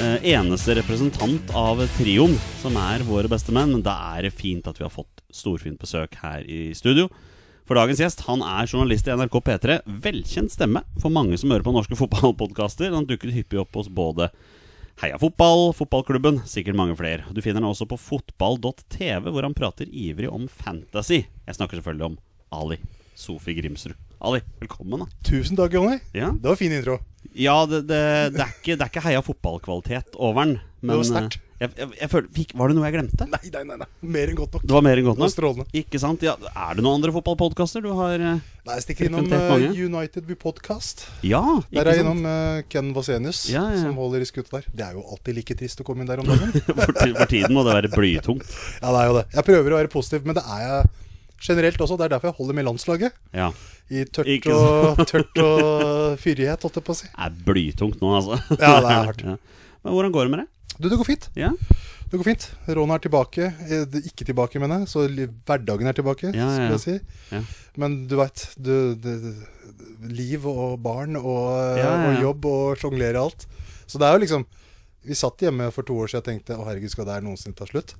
eneste representant av trioen som er våre beste menn. Men da er det fint at vi har fått storfint besøk her i studio. For dagens gjest han er journalist i NRK P3. Velkjent stemme for mange som hører på norske fotballpodkaster. Han dukker hyppig opp hos både Heia Fotball, fotballklubben, sikkert mange flere. Du finner han også på fotball.tv, hvor han prater ivrig om fantasy. Jeg snakker selvfølgelig om Ali Sofi Grimsrud. Ali, velkommen. da Tusen takk, Jonny. Ja, Det var fin intro. ja det, det, det, er ikke, det er ikke heia fotballkvalitet over den. Men var sterkt. eh, jeg, jeg, jeg føler, fikk, Var det noe jeg glemte? Nei, nei, nei, nei. Mer enn godt nok. Det var mer enn godt Det var nok. strålende. Ikke sant? Ja, er det noen andre fotballpodkaster du har eh, Nei, jeg stikker innom eh, United We Podcast. Ja, Der er jeg innom uh, Ken Vasenius, Ja, ja, som holder i skuttet der. Det er jo alltid like trist å komme inn der om dagen. For, for tiden må det være blytungt. ja, det er jo det. Jeg prøver å være positiv, men det er jeg generelt også. Det er derfor jeg holder med landslaget. Ja. I tørt og, tørt og fyrighet, holdt jeg på å si. Det er blytungt nå, altså. Ja, det er hardt. Ja. Men hvordan går det med det? Du, det går fint. Ja, Det går fint. Ron er tilbake. Eh, Ikke tilbake, mener jeg. Så hverdagen er tilbake, Ja, skulle jeg si. Ja. Men du veit, liv og barn og, og jobb og sjonglere alt. Så det er jo liksom Vi satt hjemme for to år siden og tenkte å herregud, skal det her noensinne ta slutt?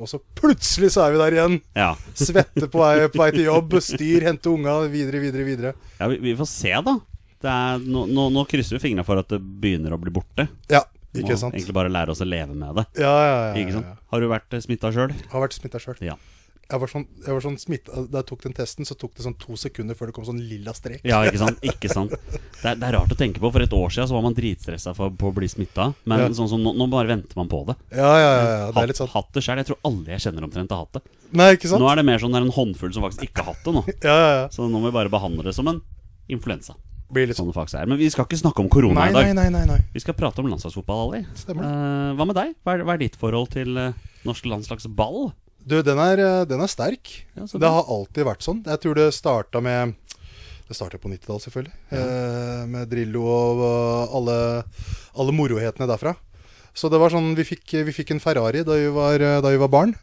Og så plutselig så er vi der igjen. ja. Svette på vei, på vei til jobb, styr, hente unga, videre, videre, videre. ja vi, vi får se, da. Det er, nå, nå, nå krysser vi fingrene for at det begynner å bli borte. Ja, ikke må sant? egentlig bare lære oss å leve med det. Ja, ja, ja. Har du vært smitta sjøl? Har vært smitta sjøl. Ja. Jeg var sånn, jeg var sånn smitta Da jeg tok den testen, så tok det sånn to sekunder før det kom sånn lilla strek. ja, ikke sant? Ikke sant? Det, er, det er rart å tenke på. For et år siden så var man dritstressa for, på å bli smitta. Men Ja. sånn som nå, nå bare venter man på det. Ja, ja, ja. ja. Det er litt sant sånn hatt det sjøl. Jeg tror alle jeg kjenner omtrent har hatt det. Nei, ikke sant? Nå er det mer sånn det er en håndfull som faktisk ikke har hatt det nå. Ja, ja, ja. Så nå må vi bare behandle det som en influensa. Blir litt sånn. Men vi skal ikke snakke om korona i dag. nei, nei, nei. Vi skal prate om landslagsfotball, Ali. Stemmer. Eh, hva med deg? Hva er, hva er ditt forhold til uh, norsk landslagsball? Du, den er, eh, den er sterk. Ja, det har alltid vært sånn. Jeg tror det starta med Det starta på 90-tallet, selvfølgelig. Eh, med Drillo og alle, alle morohetene derfra. Så det var sånn Vi fikk, vi fikk en Ferrari da vi, var, eh, da vi var barn.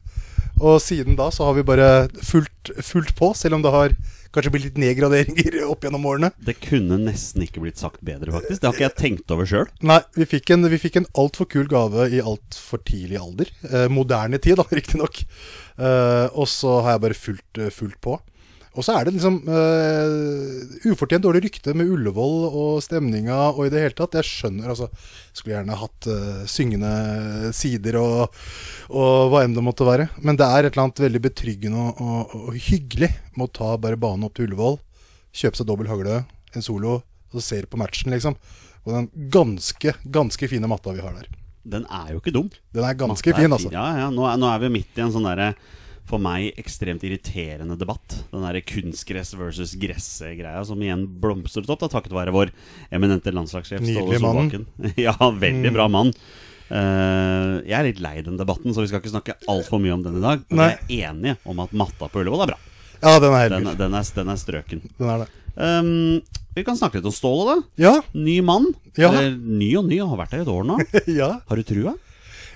Og siden da så har vi bare fulgt, fulgt på, selv om det har kanskje blitt litt nedgraderinger opp gjennom årene. Det kunne nesten ikke blitt sagt bedre, faktisk. Det har ikke jeg tenkt over sjøl. Nei, vi fikk en, vi fikk en altfor kul gave i altfor tidlig alder. Eh, moderne tid, da, riktignok. Eh, og så har jeg bare fulgt, eh, fulgt på. Og så er det liksom uh, ufortjent dårlig rykte med Ullevål og stemninga og i det hele tatt. Jeg skjønner, altså. Skulle gjerne hatt uh, syngende sider og, og hva enn det måtte være. Men det er et eller annet veldig betryggende og, og, og hyggelig med å ta bare banen opp til Ullevål, kjøpe seg dobbel hagle, en solo, og så ser på matchen, liksom. Og den ganske, ganske fine matta vi har der. Den er jo ikke dum. Den er ganske Matta fin, altså. Ja, ja. Nå er, nå er vi midt i en sånn derre for meg ekstremt irriterende debatt. Den derre kunstgress versus gress-greia som igjen blomstret opp, da, takket være vår eminente landslagssjef Ståle mann. Solbakken. ja, veldig bra mann. Uh, jeg er litt lei den debatten, så vi skal ikke snakke altfor mye om den i dag. Men Nei. jeg er enig om at matta på Ullevål er bra. Ja, den er Den, den, er, den er strøken. Den er det. Um, vi kan snakke litt om Ståle, da. Ja, Ny mann. Ja. Eller ny og ny, har vært der i et år nå. ja. Har du trua?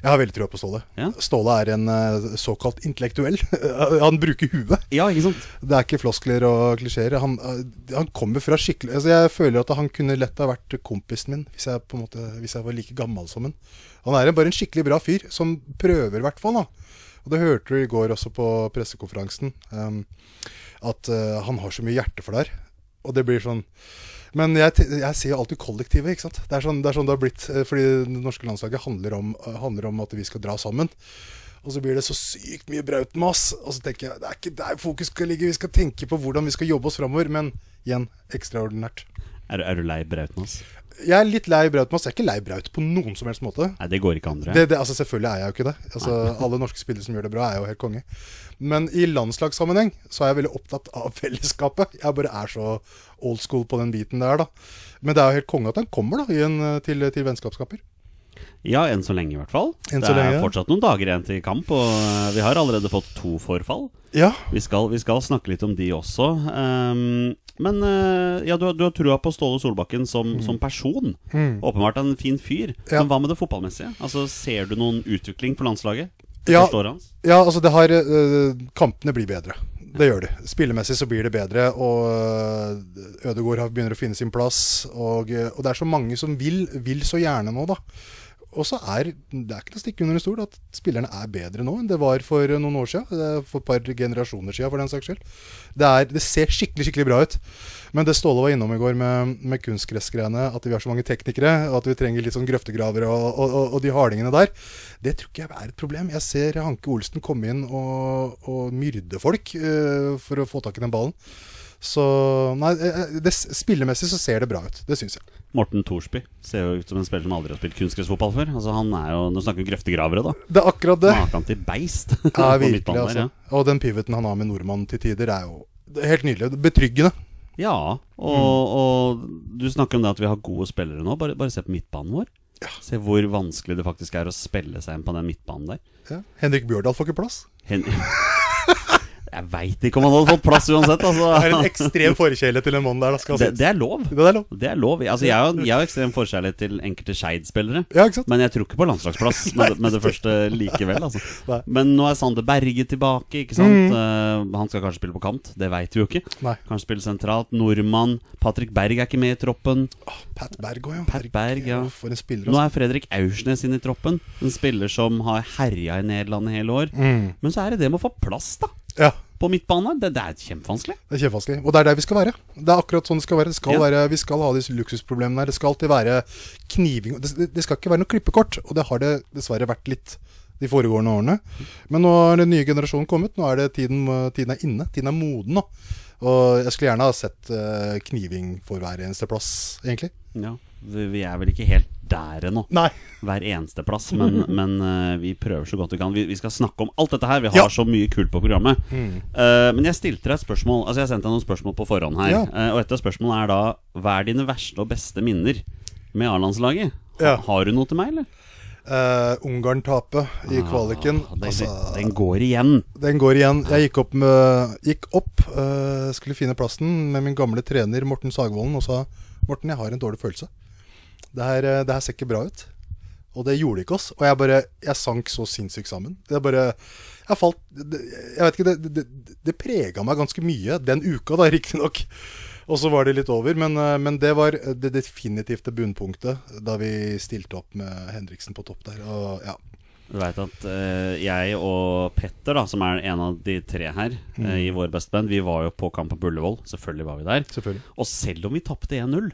Jeg har veldig trua på Ståle. Ja. Ståle er en eh, såkalt intellektuell. han bruker huet. Ja, ikke sant? Det er ikke floskler og klisjeer. Han, eh, han kommer fra skikkelig altså Jeg føler at han kunne lett ha vært kompisen min hvis jeg, måte, hvis jeg var like gammel som han. Han er bare en skikkelig bra fyr, som prøver, i hvert fall. da Og det hørte du i går også på pressekonferansen. Um, at uh, han har så mye hjerte for det her. Og det blir sånn Men jeg, jeg ser jo alltid kollektivet, ikke sant. Det er sånn det, er sånn har blitt. eh, Fordi det norske landslaget handler om, eh, handler om at vi skal dra sammen. Og så blir det så sykt mye brautmas. Og så tenker jeg det er ikke der fokus skal ligge. Vi skal tenke på hvordan vi skal jobbe oss framover. Men igjen, ekstraordinært. Er, er du lei Brautnas? Jeg er litt lei Braut Mass. Jeg er ikke lei Braut på noen som helst måte. Nei, det går ikke andre. Det, det, altså Selvfølgelig er jeg jo ikke det. Altså Alle norske spillere som gjør det bra, er jo helt konge. Men i landslagssammenheng så er jeg veldig opptatt av fellesskapet. Jeg bare er så old school på den biten der, da. Men det er jo helt konge at han kommer da i en, til, til vennskapskamper. Ja, enn så lenge i hvert fall. Det er lenge. fortsatt noen dager igjen til kamp, og eh, vi har allerede fått to forfall. Ja. Vi skal, vi skal snakke litt om de også. Ehm, men eh, ja, du, du har trua på Ståle Solbakken som, som person. Åpenbart en fin fyr. Mm. Ja. Men hva med det fotballmessige? Altså, Ser du noen utvikling for landslaget? Ja. Ja, altså det har øh, Kampene blir bedre. Det gjør de. Spillemessig så blir det bedre, og øh, Ødegaard begynner å finne sin plass. Og, og det er så mange som vil, vil så gjerne nå, da. Og så er det er ikke noe å stikke under en stol at spillerne er bedre nå enn det var for noen år siden. Er For et par generasjoner siden, for den saks skyld. Det, er, det ser skikkelig skikkelig bra ut. Men det Ståle var innom i går med, med kunstgressgreiene, at vi har så mange teknikere, og at vi trenger litt sånn grøftegravere og, og, og, og de hardingene der, det tror ikke jeg er et problem. Jeg ser Hanke Olsen komme inn og, og myrde folk uh, for å få tak i den ballen. Så nei, eh, det, spillemessig så ser det bra ut. Det syns jeg. Morten Thorsby ser jo ut som en spiller som aldri har spilt kunstgressfotball før. Altså, han er jo, Nå snakker vi grøftegravere, da. Det er akkurat det. Maken til beist. Ja, virkelig, altså. der, Og den pivoten han har med nordmann til tider, er jo helt nydelig. Betryggende. ja. ja og, og du snakker om det at vi har gode spillere nå. Bare, bare se på midtbanen vår. Ja. Se hvor vanskelig det faktisk er å spille seg inn på den midtbanen der. Ja. Henrik Bjørdal får ikke plass. Hen Jeg veit ikke om han hadde fått plass uansett. Det er en Altså. ekstrem forkjærlighet til en mann der. Det, det er lov. det er lov. Det er lov. Altså, jeg har jeg har ekstrem forkjærlighet til enkelte Skeid-spillere. Ja. Men jeg tror ikke på landslagsplass med, med det første likevel. Altså. Men nå er Sander Berge tilbake. Ikke sant? Eh, han skal kanskje spille på kant. Det veit vi jo ikke. Nei. Kanskje spille sentralt. Nordmann. Patrick Berg er ikke med i troppen. Oh, Pat Berg òg, ja. Pat Berg, ja. For en spiller. Nå Altså. er Fredrik Aursnes inne i troppen. En spiller som har herja i Nederland i hele år. Mm. Men så er det det med å få plass, da. Ja, På midtbane. Det, det er kjempevanskelig. det er kjempevanskelig. Og det er der vi skal være. Det er akkurat sånn det skal være. Det skal Ja. være vi skal ha disse luksusproblemene her. Det skal alltid være kniving. Det, det- skal ikke være noe klippekort. Og det har det dessverre vært litt de foregående årene. Men nå har den nye generasjonen kommet. Nå er det tiden, tiden er inne. Tiden er moden nå. Og jeg skulle gjerne ha sett eh, kniving for hver eneste plass, egentlig. Ja, vi er vel ikke helt der ennå. Hver eneste plass, men, men uh, vi prøver så godt vi kan. Vi, vi skal snakke om alt dette her. Vi har Ja. Mm. så mye kult på programmet. Eh, men jeg stilte deg et spørsmål Altså jeg sendte deg noen spørsmål på forhånd her. Ja. Uh, og et av spørsmålene er da Hva er dine verste og beste minner med A-landslaget? Ha, Ja. Har du noe til meg, eller? Uh, Ungarn tape i kvaliken. Ah, den, altså, den går igjen. Den går igjen. Jeg gikk opp, med, gikk opp uh, skulle finne plassen med min gamle trener Morten Sagvolden og sa Morten, jeg har en dårlig følelse. Det her, eh, det her ser ikke bra ut. Og det gjorde ikke oss. Og jeg bare Jeg sank så sinnssykt sammen. Det bare Jeg falt Jeg vet ikke, det, det, det prega meg ganske mye den uka, da, riktignok. Og så var det litt over. Men, eh, men det var det definitivte bunnpunktet da vi stilte opp med Henriksen på topp der. Og ja. Du vet at eh, jeg og Petter, da som er en av de tre her Mm. eh, i vår beste band, vi var jo på kamp på Ullevål. Selvfølgelig var vi der. Selvfølgelig. Og selv om vi tapte 1-0,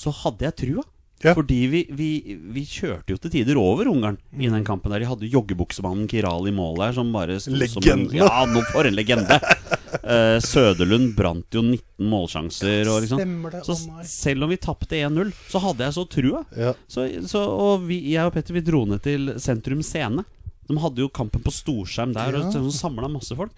så hadde jeg trua. Mm. Ja. Fordi vi, vi, vi kjørte jo til tider over Ungarn i den kampen der. De hadde joggebuksemannen Kiral i mål der, som bare en Legenden. Ja, nå for en legende! Uh, Søderlund brant jo 19 målsjanser. Og liksom. Stemmer det, Så selv om vi tapte 1-0, så hadde jeg så trua. Ja. Så, så, og vi, jeg og Petter vi dro ned til Sentrum Scene. De hadde jo kampen på storskjerm der, Ja. og samla masse folk.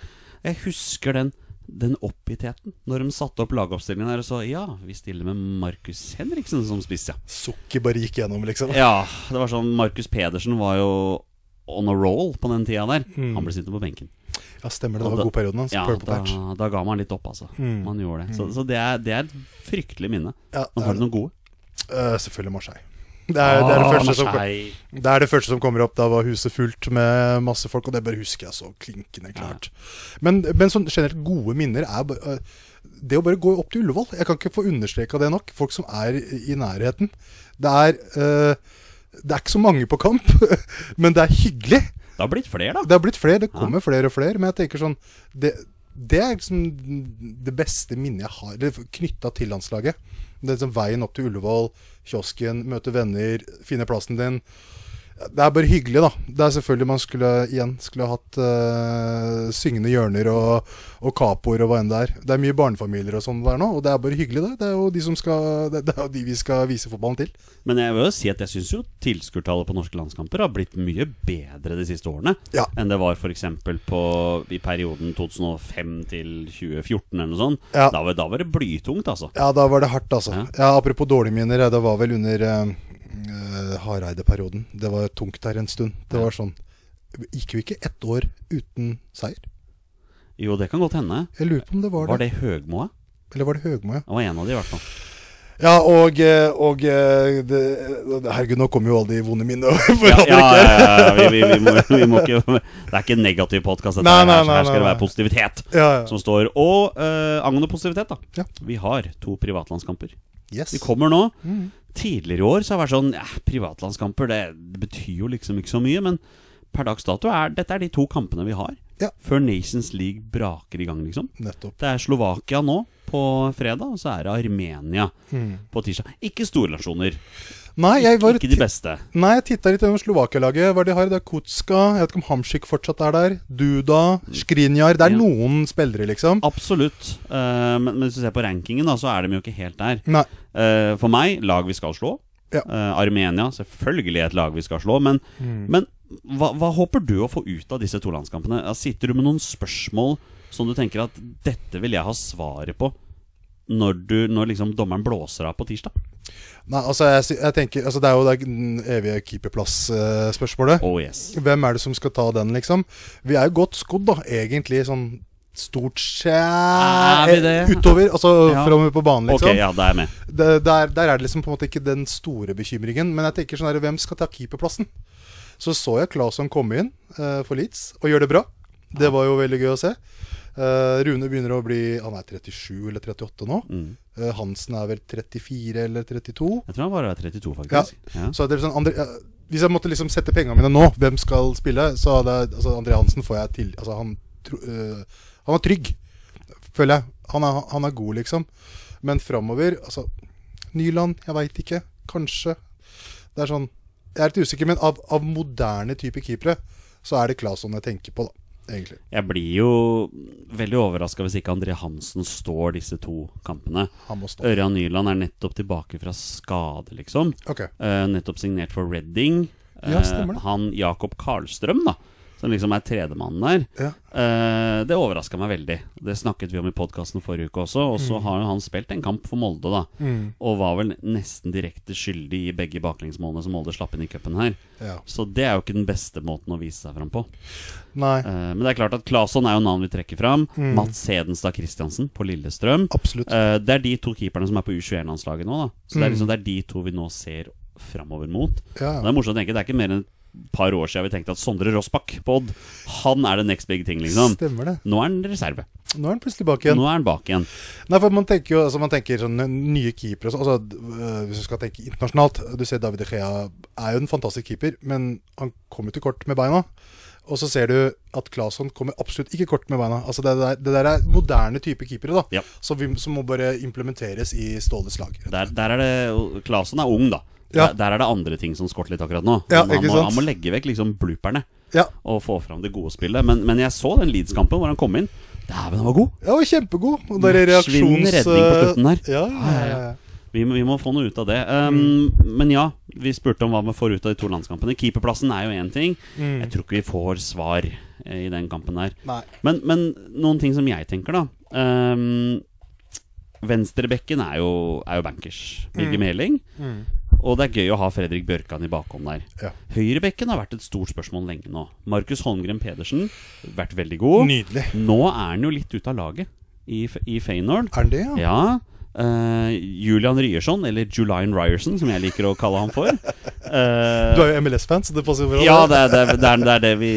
Jeg husker den, den oppgittheten når de satte opp lagoppstillingen der og så Ja, vi stiller med Markus Henriksen som spiss, ja. Sukket bare gikk gjennom, liksom. Ja, det var sånn Markus Pedersen var jo on a roll på den tida der. Han ble sittende på benken. Ja, stemmer det. Det var da- god perioden hans. Ja, da, da ga man litt opp, altså. Man gjorde det. Så, så det, er, det er et fryktelig minne. Ja, Men har du noen gode? Uh, selvfølgelig Marseille. Det er, det, er det, Ah, første som, det er det første som kommer opp. Da var huset fullt med masse folk, og det bare husker jeg så klinkende klart. Men, men sånn generelt gode minner er eh, Det å bare gå opp til Ullevål Jeg kan ikke få understreka det nok. Folk som er i nærheten. Det er eh, Det er ikke så mange på kamp, men det er hyggelig. Det har blitt flere, da. Det har blitt flere, det kommer flere og flere. Men jeg tenker sånn Det, det er liksom det beste minnet jeg har knytta til landslaget. Det er liksom veien opp til Ullevål, kiosken, møte venner, finne plassen din. Det er bare hyggelig, da. Det er selvfølgelig man skulle igjen skulle ha hatt uh, syngende hjørner og, og kapoer og hva enn det er. Det er mye barnefamilier og sånn der nå, og det er bare hyggelig, det. Det er jo de, som skal, det, det er jo de vi skal vise fotballen til. Men jeg vil jo si at jeg syns jo tilskuertallet på norske landskamper har blitt mye bedre de siste årene Ja. enn det var f.eks. i perioden 2005 til 2014 eller noe sånt. Ja. Da, var, da var det blytungt, altså. Ja, da var det hardt, altså. Ja. Ja, Apropos dårlige minner, det var vel under uh, Hareide-perioden. Det var tungt der en stund. Det var sånn Gikk vi ikke ett år uten seier. Jo, det kan godt hende. Jeg lurer på om det var, Var det. det Høgmoa? Eller var det Høgmoa? Det var en av de, i hvert fall. Ja, og, eh, og eh, det, Herregud, nå kommer jo alle de vonde minnene for Ja, ja, ja, ja, vi, vi, vi, må, vi må ikke Det er ikke en negativ podkast, her, her, her skal det være positivitet som står. Og uh, angående positivitet, da. Ja. Vi har to privatlandskamper. Yes. De kommer nå. Mm. Tidligere i år så har det vært sånn ja, Privatlandskamper det, betyr jo liksom ikke så mye. Men per dags dato er dette er de to kampene vi har. Ja. Før Nations League braker i gang, liksom. Nettopp. Det er Slovakia nå på fredag, og så er det Armenia Mm. på tirsdag. Ikke stornasjoner. Nei, jeg var Ikke de beste. Nei, jeg titta litt over Slovakia-laget. Hva de har? Det er Kutska. Jeg vet ikke om Hamsik fortsatt er der. Duda. Skrinjar. Det er Ja. noen spillere, liksom. Absolutt. Uh, men, men hvis du ser på rankingen, da, så er de jo ikke helt der. Nei. Uh, for meg, lag vi skal slå. Ja. Uh, Armenia, selvfølgelig et lag vi skal slå. Men, Mm. men hva, hva håper du å få ut av disse to landskampene? Sitter du med noen spørsmål som du tenker at dette vil jeg ha svaret på når, du, når liksom dommeren blåser av på tirsdag? Nei, altså, jeg, jeg tenker Altså, det er jo det evige keeperplass-spørsmålet. Oh yes. Hvem er det som skal ta den, liksom? Vi er jo godt skodd, da, egentlig, sånn stort sett Er? Utover, altså Ja. framover på banen, liksom. Okay, ja, da er med. det, der, der er det liksom på en måte ikke den store bekymringen. Men jeg tenker sånn her, hvem skal ta keeperplassen? Så så jeg Claesson komme inn uh, for Leeds og gjøre det bra. Det var jo veldig gøy å se. Eh, Rune begynner å bli Han er 37 eller 38 nå. Mm. Uh, Hansen er vel 34 eller 32. Jeg tror han bare er 32, faktisk. Ja. Så det er sånn, Andre, uh, hvis jeg måtte liksom sette pengene mine nå, hvem skal spille, så hadde jeg altså André Hansen får jeg til Altså, han, han er trygg, føler jeg. Han er, han er god, liksom. Men framover Altså, Nyland, jeg veit ikke. Kanskje. Det er sånn Jeg er litt usikker, men av, av moderne type keepere, så er det Claesson jeg tenker på, da. Egentlig. Jeg blir jo veldig overraska hvis ikke André Hansen står disse to kampene. Han må stå. Ørjan Nyland er nettopp tilbake fra skade, liksom. Okay. Uh, nettopp signert for Reading. Ja, det. han Jakob Karlstrøm, da, som liksom er tredjemannen der, Ja. eh, det overraska meg veldig. Det snakket vi om i podkasten forrige uke også. Og Mm. så har han spilt en kamp for Molde, da. Og var vel nesten direkte skyldig i begge baklengsmålene som Molde slapp inn i cupen her. Ja. Så det er jo ikke den beste måten å vise seg fram på. Nei, Eh, men det er klart at Claesson er jo navn vi trekker fram. Mm. Mats Hedenstad Christiansen på Lillestrøm. absolutt. Eh, det er de to keeperne som er på U21-landslaget nå. da Så det, er Mm. liksom, det er de to vi nå ser framover mot. Ja, Det er morsomt å tenke, det er ikke mer enn par år siden vi tenkte at Sondre Rossbakk på Odd, han er the next big thing, liksom. Stemmer det. Nå er han reserve. Nå er han plutselig bak igjen. Nå er han bak igjen. Nei, for man tenker jo altså man tenker sånn nye keepere altså, øh, Hvis du skal tenke internasjonalt Du ser David De Gea er jo en fantastisk keeper, men han kommer til kort med beina. Og så ser du at Claesson kommer absolutt ikke kort med beina. Altså Det der, det der er moderne type keepere da Ja. som, vi, som må bare implementeres i Ståles lag. Der, der er det Claesson er ung, da. Ja. Der, der er det andre ting som skorter litt akkurat nå. Ja, han, må, han må legge vekk liksom blooperne Ja, og få fram det gode spillet. Men, men jeg så den Leeds-kampen hvor han kom inn. Dæven, han var god! ja kjempegod. Og der er reaksjons... redning på slutten der. Ja, ja, ja. Vi, må- vi må få noe ut av det. Um, Mm. Men ja, vi spurte om hva vi får ut av de to landskampene. Keeperplassen er jo én ting. Mm. Jeg tror ikke vi får svar eh, i den kampen der. Men, men noen ting som jeg tenker, da. Um, Venstrebekken er jo, er jo bankers. Birger Meling. Mm. Og det er gøy å ha Fredrik Bjørkan i bakhånd der. Ja. Høyrebekken har vært et stort spørsmål lenge nå. Markus Holmgren Pedersen vært veldig god. Nydelig. Nå er han jo litt ute av laget i, i Feyenoord. Er han det, ja? Ja. Eh, Julian Ryerson, eller Julian Ryerson, som jeg liker å kalle han for. Uh, Du er jo MLS-fan, så det passer bra. ja, det er det, det, er, det er det vi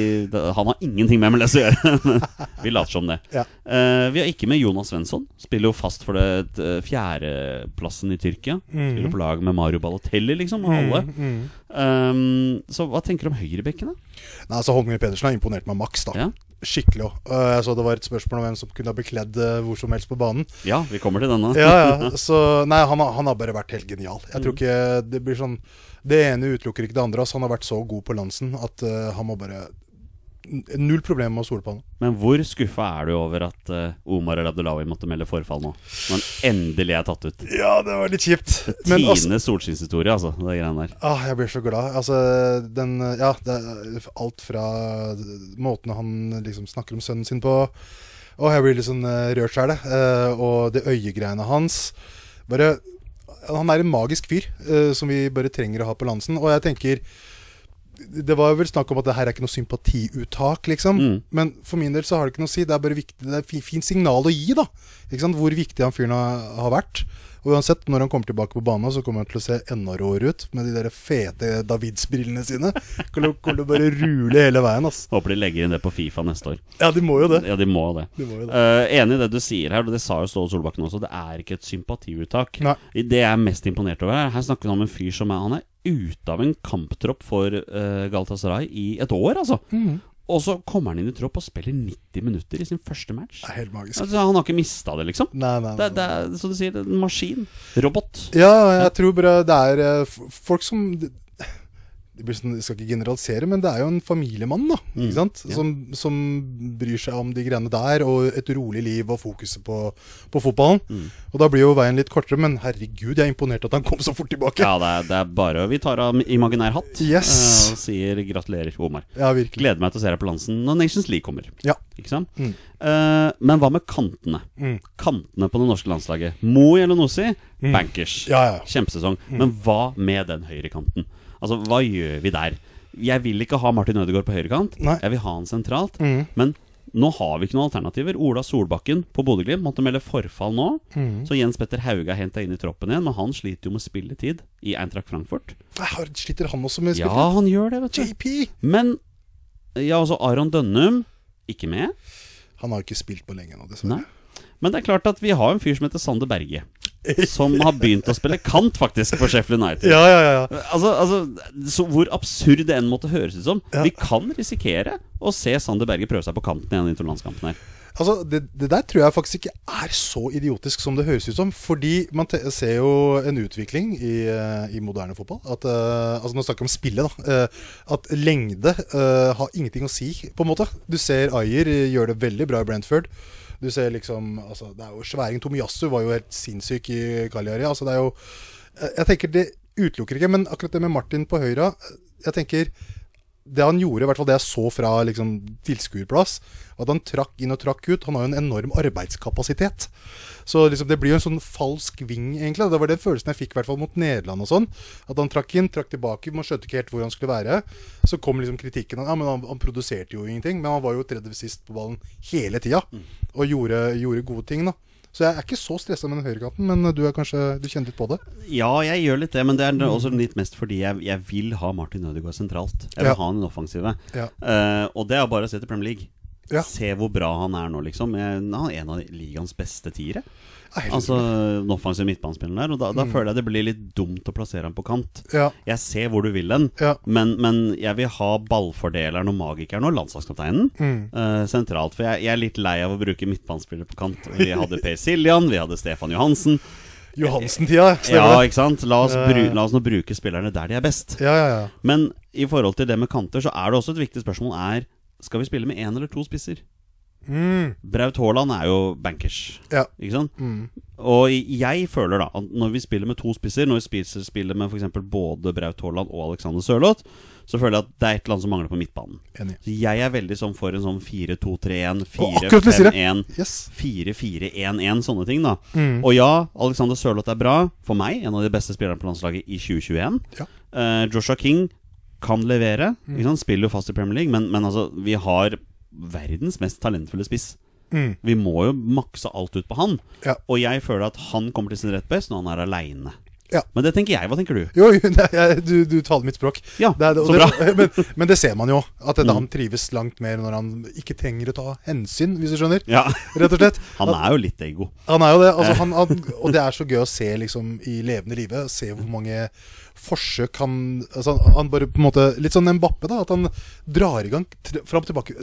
Han har ingenting med MLS å gjøre. men vi later som det. Ja. Uh, vi har ikke med Jonas Svensson. Spiller jo fast for det fjerdeplassen i Tyrkia. Spiller på lag med Mario Balotelli, liksom, og alle. Mm. Um, så hva tenker du om høyrebekken, da? Nei, altså Holmgren Pedersen har imponert meg maks, da. Ja. Skikkelig òg. Jeg så det var et spørsmål om hvem som kunne ha bekledd eh, hvor som helst på banen. Ja, vi kommer til denne. Ja, ja. Så nei, han, han har bare vært helt genial. Jeg tror ikke det blir sånn Det ene utelukker ikke det andre. Altså, han har vært så god på Lansen at uh, han må bare Null problem med å stole på han. Men hvor skuffa er du over at uh, Omar El Abdullawi måtte melde forfall nå? Når han endelig er tatt ut. Ja, det var litt kjipt. Men altså, Tidenes solskinnshistorie, altså. Det greiene der. ah, jeg blir så glad. Altså, den Ja, det alt fra måten han liksom snakker om sønnen sin på Å, jeg blir litt sånn uh, rørt sjæl, jeg. Eh, og det øyegreiene hans. Bare Han er en magisk fyr uh, som vi bare trenger å ha på Lansen. Og jeg tenker Det var vel snakk om at det her er ikke noe sympatiuttak, liksom. Mm. Men for min del så har det ikke noe å si. Det er bare viktig, det er et fin fint signal å gi, da. Ikke sant? Hvor viktig han fyren har, vært. Og uansett, når han kommer tilbake på banen, så kommer han til å se enda råere ut med de der fete Davids-brillene sine. Kommer til å bare rule hele veien, ass. Håper de legger inn det på Fifa neste år. Ja, de må jo det. Ja, de må det. De må jo det. Uh, enig i det du sier her, og det sa jo Ståle Solbakken også. Det er ikke et sympatiuttak. Nei. Det jeg er mest imponert over her, her snakker vi om en fyr som er Han er ute av en kamptropp for uh, Galatasaray i et år, altså. Mm. Og så kommer han inn i tropp og spiller 90 minutter i sin første match. Det er helt magisk. Altså, han har ikke mista det, liksom. Nei, nei, Det, nei. det er som du sier, er en maskin. Robot. Ja, jeg tror bare det er eh, folk som det sånn, Jeg skal ikke generalisere, men det er jo en familiemann da ikke sant? ja. Som, som bryr seg om de greiene der, og et rolig liv og fokuset på, på fotballen. Og Da blir jo veien litt kortere, men herregud, jeg er imponert at han kom så fort tilbake. Ja, det er, det er bare Vi tar av imaginær hatt Yes. uh, og sier gratulerer, Omar. Ja, virkelig. Gleder meg til å se deg på Lansen når Nations League kommer. Ja. Ikke sant? Mm. Uh, men hva med kantene? Mm. Kantene på det norske landslaget. Mo Jelonosi, bankers. Ja, ja. Kjempesesong. Men hva med den høyrekanten? Altså, hva gjør vi der? Jeg vil ikke ha Martin Ødegaard på høyrekant. Jeg vil ha han sentralt. Mm. Men nå har vi ikke noen alternativer. Ola Solbakken på Bodø-Glimt måtte melde forfall nå. Mm. Så Jens Petter Hauge er henta inn i troppen igjen, men han sliter jo med spilletid i Eintracht Frankfurt. Har, sliter han også med spilletid? Ja, han gjør det, vet du. JP! Men ja, altså Aron Dønnum ikke med. Han har ikke spilt på lenge nå, dessverre. Nei. Men det er klart at vi har en fyr som heter Sander Berge. Som har begynt å spille kant, faktisk, for Sheffield United. Ja, ja, ja. Altså, altså så Hvor absurd det enn måtte høres ut som. Ja. Vi kan risikere å se Sander Berge prøve seg på kanten i landskampen her. Altså, det, det der tror jeg faktisk ikke er så idiotisk som det høres ut som. Fordi man ser jo en utvikling i, eh, i moderne fotball. At, uh, altså Nå snakker vi om spillet, da. uh, at lengde uh, har ingenting å si, på en måte. Du ser Ayer gjør det veldig bra i Brentford. Du ser liksom altså, Det er jo sværing. Tomiyasu var jo helt sinnssyk i Cagliari. Altså, det er jo eh, Jeg tenker det utelukker ikke, men akkurat det med Martin på høyre eh, Jeg tenker det han gjorde, i hvert fall det jeg så fra liksom, tilskuerplass, at han trakk inn og trakk ut. Han har jo en enorm arbeidskapasitet. Så liksom, det blir jo en sånn falsk ving, egentlig. Det var den følelsen jeg fikk i hvert fall mot Nederland og sånn. At han trakk inn, trakk tilbake, man skjønte ikke helt hvor han skulle være. Så kom liksom kritikken. Ja, men han, han produserte jo ingenting. Men han var jo tredje sist på ballen hele tida. Og gjorde, gjorde gode ting, da. Så jeg er ikke så stressa med den høyrekanten, men du, er kanskje, du kjenner litt på det? Ja, jeg gjør litt det, men det er også litt mest fordi jeg, jeg vil ha Martin Ødegaard sentralt. Jeg vil Ja. ha han i den offensive. Ja. Uh, og det er bare å se til Premier League. Ja. Se hvor bra han er nå, liksom. Jeg- Han er en av ligaens beste tiere. Helt Altså den offensive midtbanespilleren der. Og da, da føler jeg det blir litt dumt å plassere ham på kant. ja. Jeg ser hvor du vil den, Ja. men, men jeg vil ha ballfordeleren og magikeren og landslagskapteinen Mm. uh, sentralt. For jeg, jeg er litt lei av å bruke midtbanespillere på kant. Vi hadde Per Siljan, vi hadde Stefan Johansen. Johansen-tida, Ja, ikke sant? La oss, Ja, bru, la oss nå bruke spillerne der de er best. Ja, ja, ja. Men i forhold til det med kanter, så er det også et viktig spørsmål er Skal vi spille med én eller to spisser? Mm. Braut Haaland er jo bankers. Ja. Ikke sant? Mm. Og jeg føler da at når vi spiller med to spisser, når vi spiser, spiller med f.eks. både Braut Haaland og Alexander Sørloth, så føler jeg at det er et eller annet som mangler på midtbanen. Enig. Så jeg er veldig sånn for en sånn 4-2-3-1, Å, akkurat det sier jeg. 4-5-1, Yes. 4-4-1-1, sånne ting, da. Mm. Og ja, Alexander Sørloth er bra. For meg, en av de beste spillerne på landslaget i 2021. Ja. Uh, Joshua King kan levere. Mm. Spiller jo fast i Premier League, men, men altså, vi har verdens mest talentfulle spiss. Mm. Vi må jo makse alt ut på han. Ja. Og jeg føler at han kommer til sin rett best når han er aleine. Ja. Men det tenker jeg. Hva tenker du? Jo, du, du taler mitt språk. Ja, Det det- så bra. det- men, men det ser man jo. At det, Mm. han trives langt mer når han ikke trenger å ta hensyn, hvis du skjønner. Ja, Rett og slett. Han er jo litt ego. Han er jo det. Altså, han, han, og det er så gøy å se liksom, i levende live. Se hvor mange forsøk han altså, han- bare på en måte Litt sånn Mbappe, da. At han drar i gang fram og tilbake.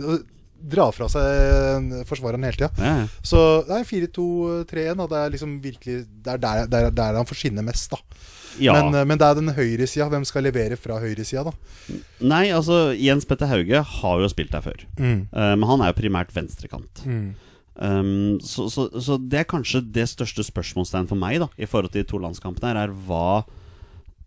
Drar fra seg forsvareren hele tida. Ja. Så det er 4-2-3-1. og Det er liksom virkelig Det er der, der, der han får skinne mest, da. ja. Men, eh, men det er den høyresida. Hvem skal levere fra høyresida, da? Nei, altså Jens Petter Hauge har jo spilt der før. Mm. Eh, men han er jo primært venstrekant. Um, så, så, så det er kanskje det største spørsmålstegn for meg da i forhold til de to landskampene her, er hva,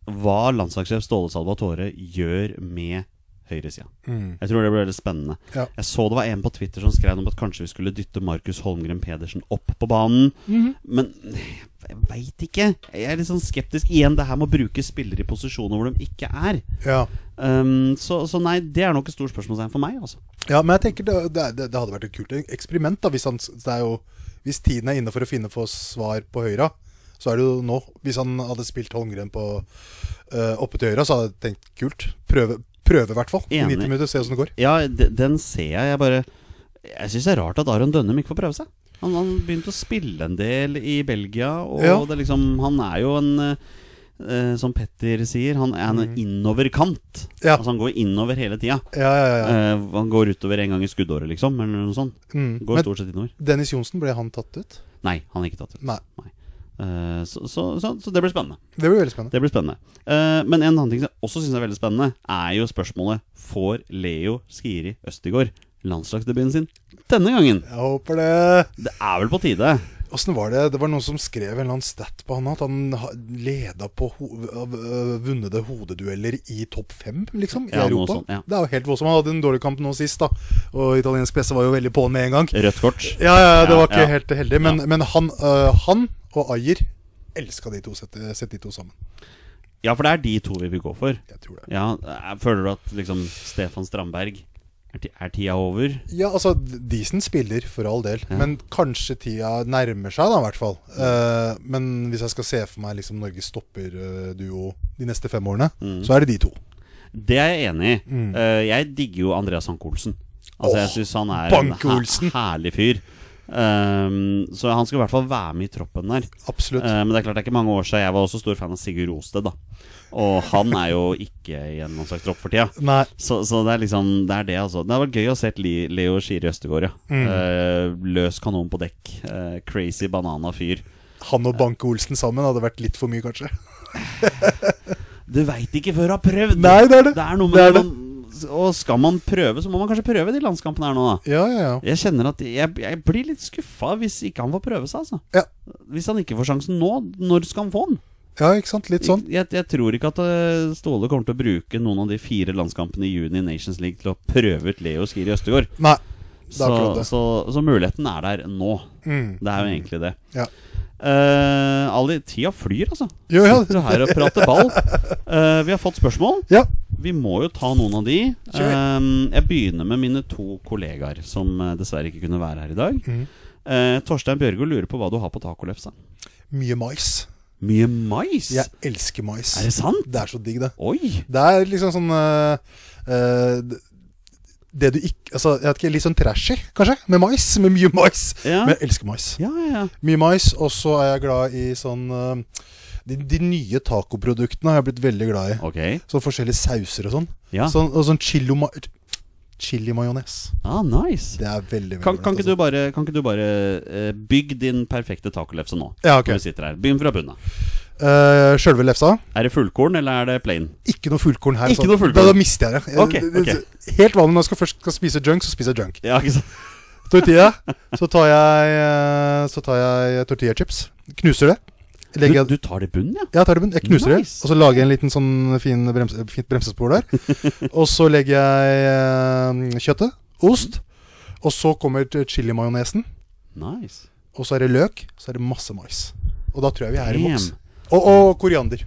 hva landslagssjef Ståle Salvatore gjør med høyresida. Jeg tror det blir veldig spennende. Ja. Jeg så det var en på Twitter som skrev om at kanskje vi skulle dytte Markus Holmgren Pedersen opp på banen. Men jeg veit ikke. Jeg er litt sånn skeptisk. Igjen, det her med å bruke spillere i posisjoner hvor de ikke er. Ja. Um, så, så nei, det er nok et stort spørsmålstegn for meg. Altså. Ja, men jeg tenker det, det, det, hadde vært et kult eksperiment. da Hvis, han, det er jo, hvis tiden er inne for å finne få svar på høyra, så er det jo nå. Hvis han hadde spilt Holmgren på uh, oppe til høyra, så hadde jeg tenkt kult. Prøve, prøve i hvert fall. I 90 minutter, se åssen det går. Ja, den ser jeg. Jeg bare Jeg syns det er rart at Aron Dønnum ikke får prøve seg. Han, han begynte å spille en del i Belgia, og Ja. det liksom, han er jo en eh, Som Petter sier, han er en innoverkant. Ja. Altså Han går innover hele tida. Ja, ja, ja. Eh, han går utover en gang i skuddåret, liksom, eller noe sånt. Mm. Går Men stort sett innover. Dennis Johnsen, ble han tatt ut? Nei, han er ikke tatt ut. Nei. Eh, så, så, så, så det blir spennende. Det blir veldig spennende. Det blir spennende. Uh, men en annen ting som jeg også syns er veldig spennende, er jo spørsmålet Får Leo Skiri Østigård landslagsdebuten sin denne gangen? Jeg håper det. Det er vel på tide? Åssen var det? Det var noen som skrev en eller annen stat på han at han ha- leda på ho øh, vunnede hodedueller i topp fem, liksom, i Ja, Europa. Sånn, ja. Det er jo helt voldsomt. Han hadde en dårlig kamp nå sist, da. Og italiensk presse var jo veldig på med en gang. Rødt kort. Ja, ja, ja, det var ikke ja. helt heldig. Men, men han, øh, han og Ayer elska de to, sette, sette de to sammen. Ja, for det er de to vi vil gå for. Jeg tror det. Ja, eh, Føler du at liksom Stefan Strandberg er, tida over? Ja, altså, Disen spiller, for all del. Men kanskje tida nærmer seg, da, i hvert fall. Uh, men hvis jeg skal se for meg liksom Norges stopperduo de neste fem årene, Mm. så er det de to. Det er jeg enig i. Mm. Uh, jeg digger jo Andreas Hanke Olsen. Altså, jeg syns han er en her herlig fyr. Um, så han skal i hvert fall være med i troppen der. Absolutt. uh, men det er klart det er ikke mange år siden jeg var også stor fan av Sigurd Rosted. da Og han er jo ikke i en slags tropp for tida. Så, så det er liksom Det er det, altså. Det har vært gøy å se Leo Skiri Østegård, ja. Mm. Uh, løs kanon på dekk. Uh, crazy banana fyr. Han og Banke Olsen sammen hadde vært litt for mye, kanskje. Du veit ikke før du har prøvd! Nei, det er det. Det er noe med Det er det. man, Og skal man prøve, så må man kanskje prøve de landskampene her nå, da. Ja, ja, ja. Jeg kjenner at jeg, jeg blir litt skuffa hvis ikke han får prøve seg, altså. Ja, Hvis han ikke får sjansen nå, når skal han få den? ja ikke sant? Litt sånn. Jeg, jeg tror ikke at eh, Ståle kommer til å bruke noen av de fire landskampene i juni i Nations League til å prøve ut Leo Skiri Østegård. Nei, Så, så, så muligheten er der nå. Mm. Det er jo egentlig det. Ja. Uh, Ali, tida flyr, altså. Jo, ja. Sitter her og prater ball. Uh, vi har fått spørsmål. Ja. Vi må jo ta noen av de. Eh, jeg begynner med mine to kollegaer, som eh, dessverre ikke kunne være her i dag. Mm. Uh, Torstein Bjørgo lurer på hva du har på tacolefsa. Mye mais. Mye mais? Jeg elsker mais. Er det sant? Det er så digg, det. Oi! Det er liksom sånn uh, uh, det- du ikke Altså, jeg vet ikke, litt sånn trashy, kanskje, med mais. Med mye mais. Ja. Men jeg elsker mais. Ja, ja, ja. Mye mais, og så er jeg glad i sånn øh, de, de nye tacoproduktene har jeg blitt veldig glad i. Okay. Sånn forskjellige sauser og sånn. Ja. sånn og sånn chili ma chili-majones. Ah, nice. Det er veldig, veldig Kan, kan, ikke du bare, kan ikke du bare uh, bygge din perfekte tacolefse nå? Ja, ok. Når vi sitter her. Begynn fra bunnen av. Uh, Sjølve lefsa. Er det fullkorn, eller er det plain? Ikke noe fullkorn her. Ikke noe fullkorn. Da, da mister jeg det. Okay. det- Helt vanlig når jeg skal først skal spise junk, så spiser jeg junk. Ja, ikke sant? Tortilla. Så tar jeg eh, Så tar jeg tortillachips. Knuser det. Du, Legger jeg du tar det i bunnen, ja? ja, jeg tar det i bunnen. Jeg knuser Nice. det. Og så lager jeg en liten sånn fin bremse, fint bremsespor der. og så legger jeg eh, kjøttet. Ost. Og så kommer chilimajonesen. Nice. Og så er det løk. Så er det masse mais. Og da tror jeg vi er i boks. Og, og koriander.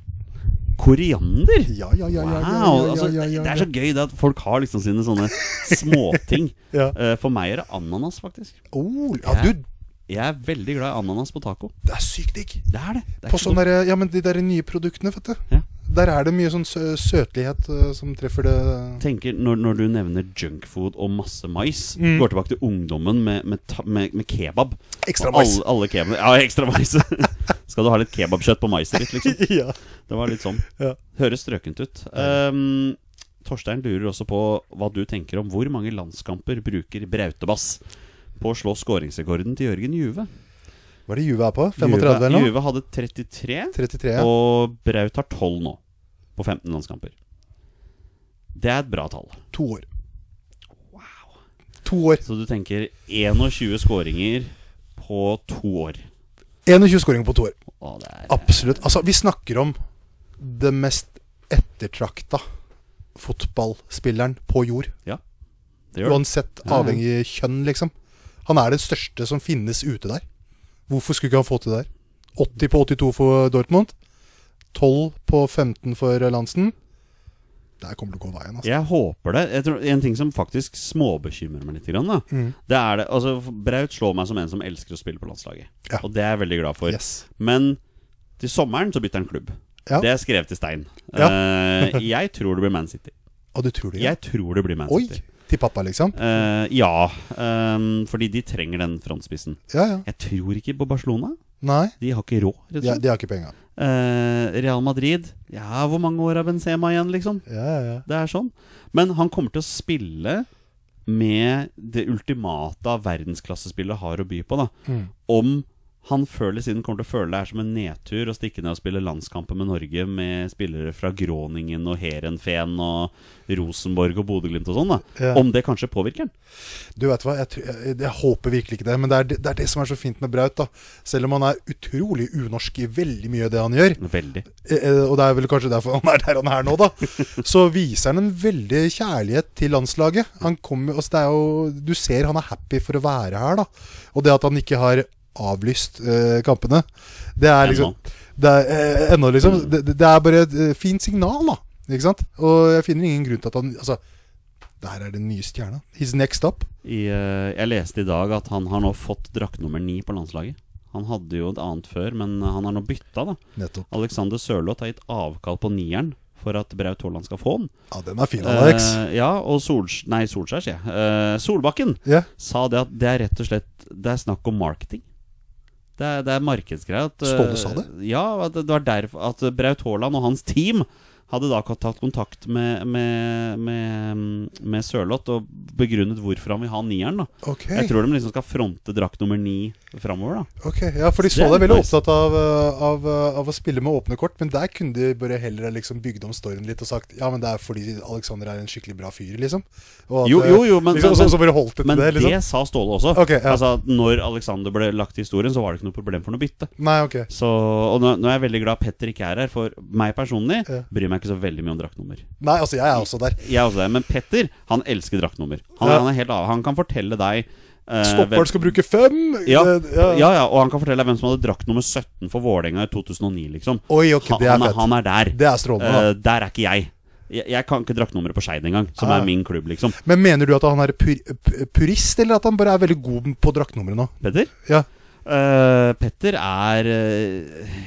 Koriander? Ja, ja, ja. Wow! Altså, det er så gøy det at folk har liksom sine sånne småting. Ja. Eh, For meg er det ananas, faktisk. Oh, ja, du, Jeg er veldig glad i ananas på taco. det er sykt digg. Det er det. det er På sånne sånn derre- ja, men de der nye produktene, vet du. Ja. Der er det mye sånn sø søtlighet uh, som treffer det tenker når, når du nevner junkfood og masse mais Mm. Går tilbake til ungdommen med, med, med, med kebab. Ekstra mais. Alle, alle kebab, ja, ekstra mais. Skal du ha litt kebabkjøtt på maiset ditt, liksom? ja. Det var litt sånn. Ja. Høres strøkent ut. Um, Torstein lurer også på hva du tenker om hvor mange landskamper bruker Brautebass på å slå skåringsrekorden til Jørgen Juve. Hva er det Juve er på? 35 eller Juve, noe? Juve hadde 33, 33, ja. og Braut har 12 nå. På 15 landskamper. Det er et bra tall. To år. Wow. To år. Så du tenker 21 skåringer på to år. 21 skåringer på to år. Å, det er Absolutt. Altså, vi snakker om det mest ettertrakta fotballspilleren på jord. Det gjør det. Uansett Ja, ja. avhengig kjønn, liksom. Han er den største som finnes ute der. Hvorfor skulle ikke han få til det der? 80 på 82 for Dortmund. 12 på 15 for Lansen. Der kommer til å gå veien, altså. Jeg håper det. Jeg tror, en ting som faktisk småbekymrer meg litt, grann, da, Mm. det er det altså, Braut slår meg som en som elsker å spille på landslaget. Ja. Og det er jeg veldig glad for. Yes. Men til sommeren så bytter han klubb. Ja. Det er skrevet i stein. Ja. uh, jeg tror det blir Man City. Og du tror det? Ja. Jeg tror det blir Man Oi! City. Til pappa, liksom? Uh, ja, Um, fordi de trenger den frontspissen. Ja, ja. Jeg tror ikke på Barcelona. Nei, De har ikke råd, rett og de, slett. de har ikke penger. Uh, Real Madrid Ja, hvor mange år har Benzema igjen, liksom? Ja, ja, ja. Det er sånn. Men han kommer til å spille med det ultimate av verdensklassespillet har å by på. da Mm. Om han før eller siden kommer til å føle det er som en nedtur å stikke ned og spille landskamper med Norge med spillere fra Groningen og Heerenveen og Rosenborg og Bodø-Glimt og sånn. Ja. Om det kanskje påvirker han. Du vet hva, jeg, jeg, jeg håper virkelig ikke det. Men det er det, det er det som er så fint med Braut. da Selv om han er utrolig unorsk i veldig mye av det han gjør. Veldig. Eh, eh, Og det er vel kanskje derfor han er der han er nå, da. Så viser han en veldig kjærlighet til landslaget. Han kommer, altså det er jo, du ser han er happy for å være her, da. Og det at han ikke har avlyst eh, kampene, det er liksom det er, eh, Ennå, liksom. Det, det det er bare et eh, fint signal, da. Ikke sant? Og jeg finner ingen grunn til at han Altså, det her er den nye stjerna. He's next up. I, eh, jeg leste i dag at han har nå fått drakt nummer ni på landslaget. Han hadde jo et annet før, men han har nå bytta. da Nettopp. Alexander Sørloth har gitt avkall på nieren for at Braut Haaland skal få den. Ja, den er fin, Alex. Uh, ja, og Sols... Nei, Solskjær, sier jeg. Uh, Solbakken Ja. sa det at det er rett og slett Det er snakk om marketing. Det er, det er eh, Ståle sa det? Ja, at det var derfor at Braut Haaland og hans team hadde da tatt kontakt med, med, med, med Sørloth og begrunnet hvorfor han vil ha nieren. da okay. Jeg tror de liksom skal fronte drakt nummer ni framover. da Ok, ja, for de så deg veldig opptatt av, uh, av, uh, av å spille med åpne kort, men der kunne de bare heller liksom bygd om storyen litt og sagt ja, men det er fordi Alexander er en skikkelig bra fyr, liksom. At, Jo, jo, jo, men, liksom, men, så, så bare holdt det men det, det, liksom. sa Ståle også. Okay, ja. Altså Når Alexander ble lagt i historien, så var det ikke noe problem for noe bytte. Nei, ok. Så, og nå, nå er jeg veldig glad Petter ikke er her, for meg personlig Ja. bryr meg ikke så veldig mye om draktnummer. Nei, altså, jeg er også der. Jeg er også der Men Petter han elsker draktnummer. Han, Ja. han av. Han kan fortelle deg eh, Stopperen skal bruke fem! ja, Uh, ja, ja, og han kan fortelle deg hvem som hadde drakt nummer 17 for Vålerenga i 2009. liksom Oi, ok, han, det er han, fett. han er der. Det er strålende. Eh, der er ikke jeg. Jeg, jeg kan ikke draktnummeret på Skeid engang, som Ah. er min klubb, liksom. Men mener du at han er pur, purist, eller at han bare er veldig god på draktnummeret nå? Petter? Ja. Uh, Petter er uh,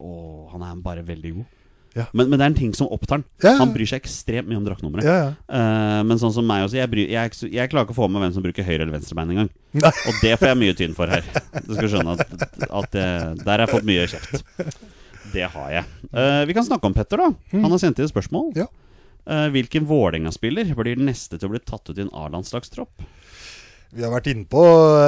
Å, han er bare veldig god. Ja. Men, men det er en ting som opptar han. Ja, ja. Han bryr seg ekstremt mye om draktnummeret. Eh, men sånn som meg også, jeg, bryr, jeg, jeg klarer ikke å få med hvem som bruker høyre- eller venstrebein engang. Og det får jeg mye tynn for her. Du skal skjønne at, at jeg, der har jeg fått mye kjeft. Det har jeg. Uh, vi kan snakke om Petter, da. Han har sendt inn et spørsmål. Mm. Ja. Eh, hvilken Vålerenga-spiller blir den neste til å bli tatt ut i en A-landslagstropp? Vi har vært inne på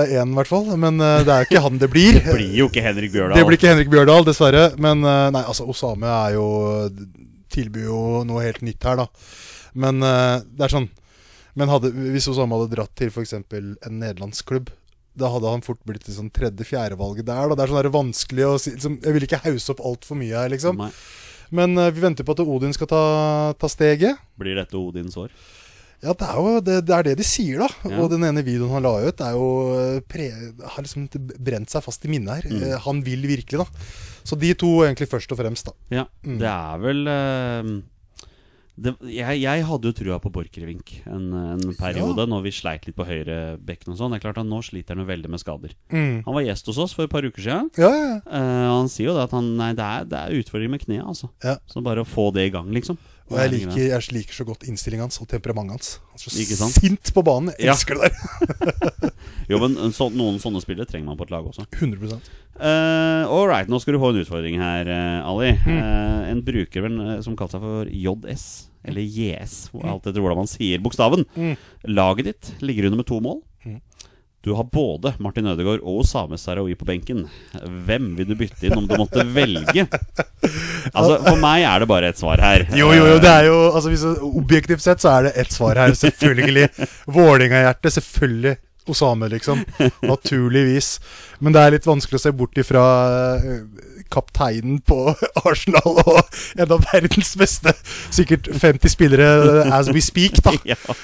én, i hvert fall. Men uh, det er jo ikke han det blir. Det blir jo ikke Henrik Bjørdal. Det blir ikke Henrik Bjørdal, dessverre. Men uh, nei, altså, Osame er jo tilbyr jo noe helt nytt her, da. Men det er sånn Men hadde, hvis Osame hadde dratt til f.eks. en nederlandsklubb, da hadde han fort blitt liksom tredje-fjerdevalget der. Da. Det er sånn der vanskelig å si liksom, Jeg vil ikke hause opp altfor mye her, liksom. Nei. Men vi venter på at Odin skal ta, ta steget. Blir dette Odins år? Ja, det er jo det, det, er det de sier, da. Ja. Og den ene videoen han la ut, er jo eh, pre, har liksom brent seg fast i minnet her. Mm. Eh, Han vil virkelig, da. Så de to egentlig først og fremst, da. Ja, Mm. det er vel uh, det, jeg, jeg hadde jo trua på Borchgrevink en, en periode, når vi sleit litt på høyre bekken og sånn. Det er klart at Nå sliter han jo veldig med skader. Mm. Han var gjest hos oss for et par uker siden. Ja, ja, ja. Eh, han sier jo det at han, nei, det, er, det er utfordringer med kneet. Altså. Ja. Så bare å få det i gang, liksom. Og jeg liker, jeg liker så godt innstillingen hans og temperamentet hans. Han er så sint på banen. Jeg Ja. elsker det der. Jo, men en sånn- Noen sånne spillere trenger man på et lag også. 100 Uh, all right, nå skal du få en utfordring her, eh, Ali. Mm. Uh, en bruker eh, som kalte seg for JS. eller JS, alt etter hvordan man sier bokstaven. Mm. Laget ditt ligger under med to mål. Du har både Martin Ødegaard og Osame Sarawi på benken. Hvem vil du bytte inn om du måtte velge? Altså, For meg er det bare et svar her. Jo, jo, jo, det er jo altså, hvis, Objektivt sett så er det ett svar her. Selvfølgelig. Vålerenga-hjerte. Selvfølgelig. Osame, liksom. Naturligvis. Men det er litt vanskelig å se bort ifra eh, kapteinen på Arsenal og en av verdens beste Sikkert 50 spillere as we speak, da.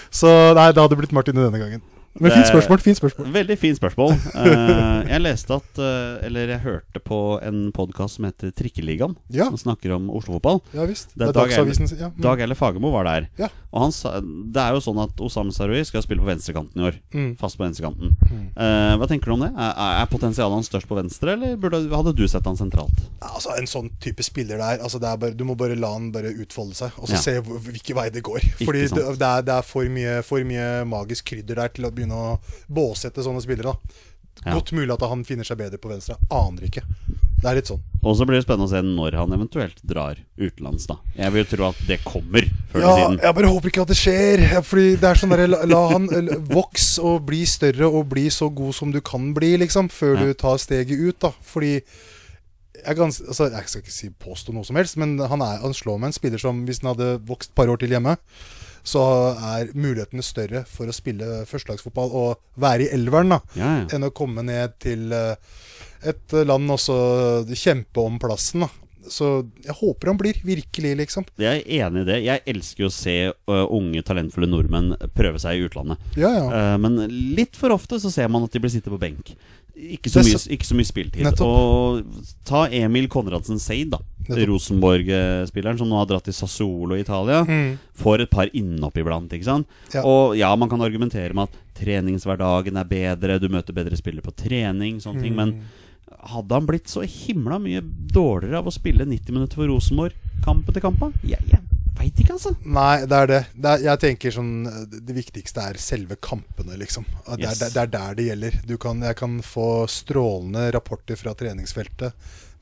Så nei, det hadde blitt Martin denne gangen. Men fint spørsmål. fint spørsmål Veldig fint spørsmål. Eh, jeg leste at eh, Eller jeg hørte på en podkast som heter Trikkeligaen, Ja. som snakker om Oslo-fotball. Ja visst. Det er Dag Dagsavisen. Ja. Mm. Dag Elle Fagermo var der. Ja. Og han sa Det er jo sånn at Osam Sarui skal spille på venstrekanten i år. Mm. Fast på venstrekanten. Eh, hva tenker du om det? Er, er potensialet hans størst på venstre, eller burde, hadde du sett han sentralt? Altså En sånn type spiller der altså det er bare, Du må bare la han bare utfolde seg, og så Ja. se hvilken vei det går. Fordi det, det, er, det er for mye, for mye magisk krydder der til å begynne å båsette sånne spillere. da Ja. Godt mulig at han finner seg bedre på venstre. Aner ikke. Det er litt sånn. Og så blir det spennende å se når han eventuelt drar utenlands, da. Jeg vil tro at det kommer før Ja, eller siden. jeg bare håper ikke at det skjer. Fordi det er sånn derre la, la han vokse og bli større og bli så god som du kan bli, liksom. Før Ja. du tar steget ut, da. Fordi jeg, gans, altså, jeg skal ikke si påstå noe som helst, men han, er, han slår meg en spiller som hvis han hadde vokst et par år til hjemme, så er mulighetene større for å spille førstelagsfotball og være i elveren, da. Ja, ja. Enn å komme ned til eh, et land og kjempe om plassen, da. Så jeg håper han blir, virkelig, liksom. Jeg er enig i det. Jeg elsker jo å se uh, unge, talentfulle nordmenn prøve seg i utlandet. Ja, ja. Uh, men litt for ofte så ser man at de blir sittende på benk. Ikke så mye, ikke så mye spiltid. Nettopp. Og ta Emil Konradsen Seid, da. Rosenborg-spilleren som nå har dratt til Sassuolo i Italia. Mm. Får et par innhopp iblant, ikke sant. Ja. Og ja, man kan argumentere med at treningshverdagen er bedre, du møter bedre spillere på trening, sånne ting. Men Mm. Hadde han blitt så himla mye dårligere av å spille 90 minutter for Rosenborg kamp etter kamp? Jeg, jeg veit ikke, altså. Nei, det er det. det er, jeg tenker sånn Det viktigste er selve kampene, liksom. Det Det, Yes. er, det er der det gjelder. Du kan, jeg kan få strålende rapporter fra treningsfeltet,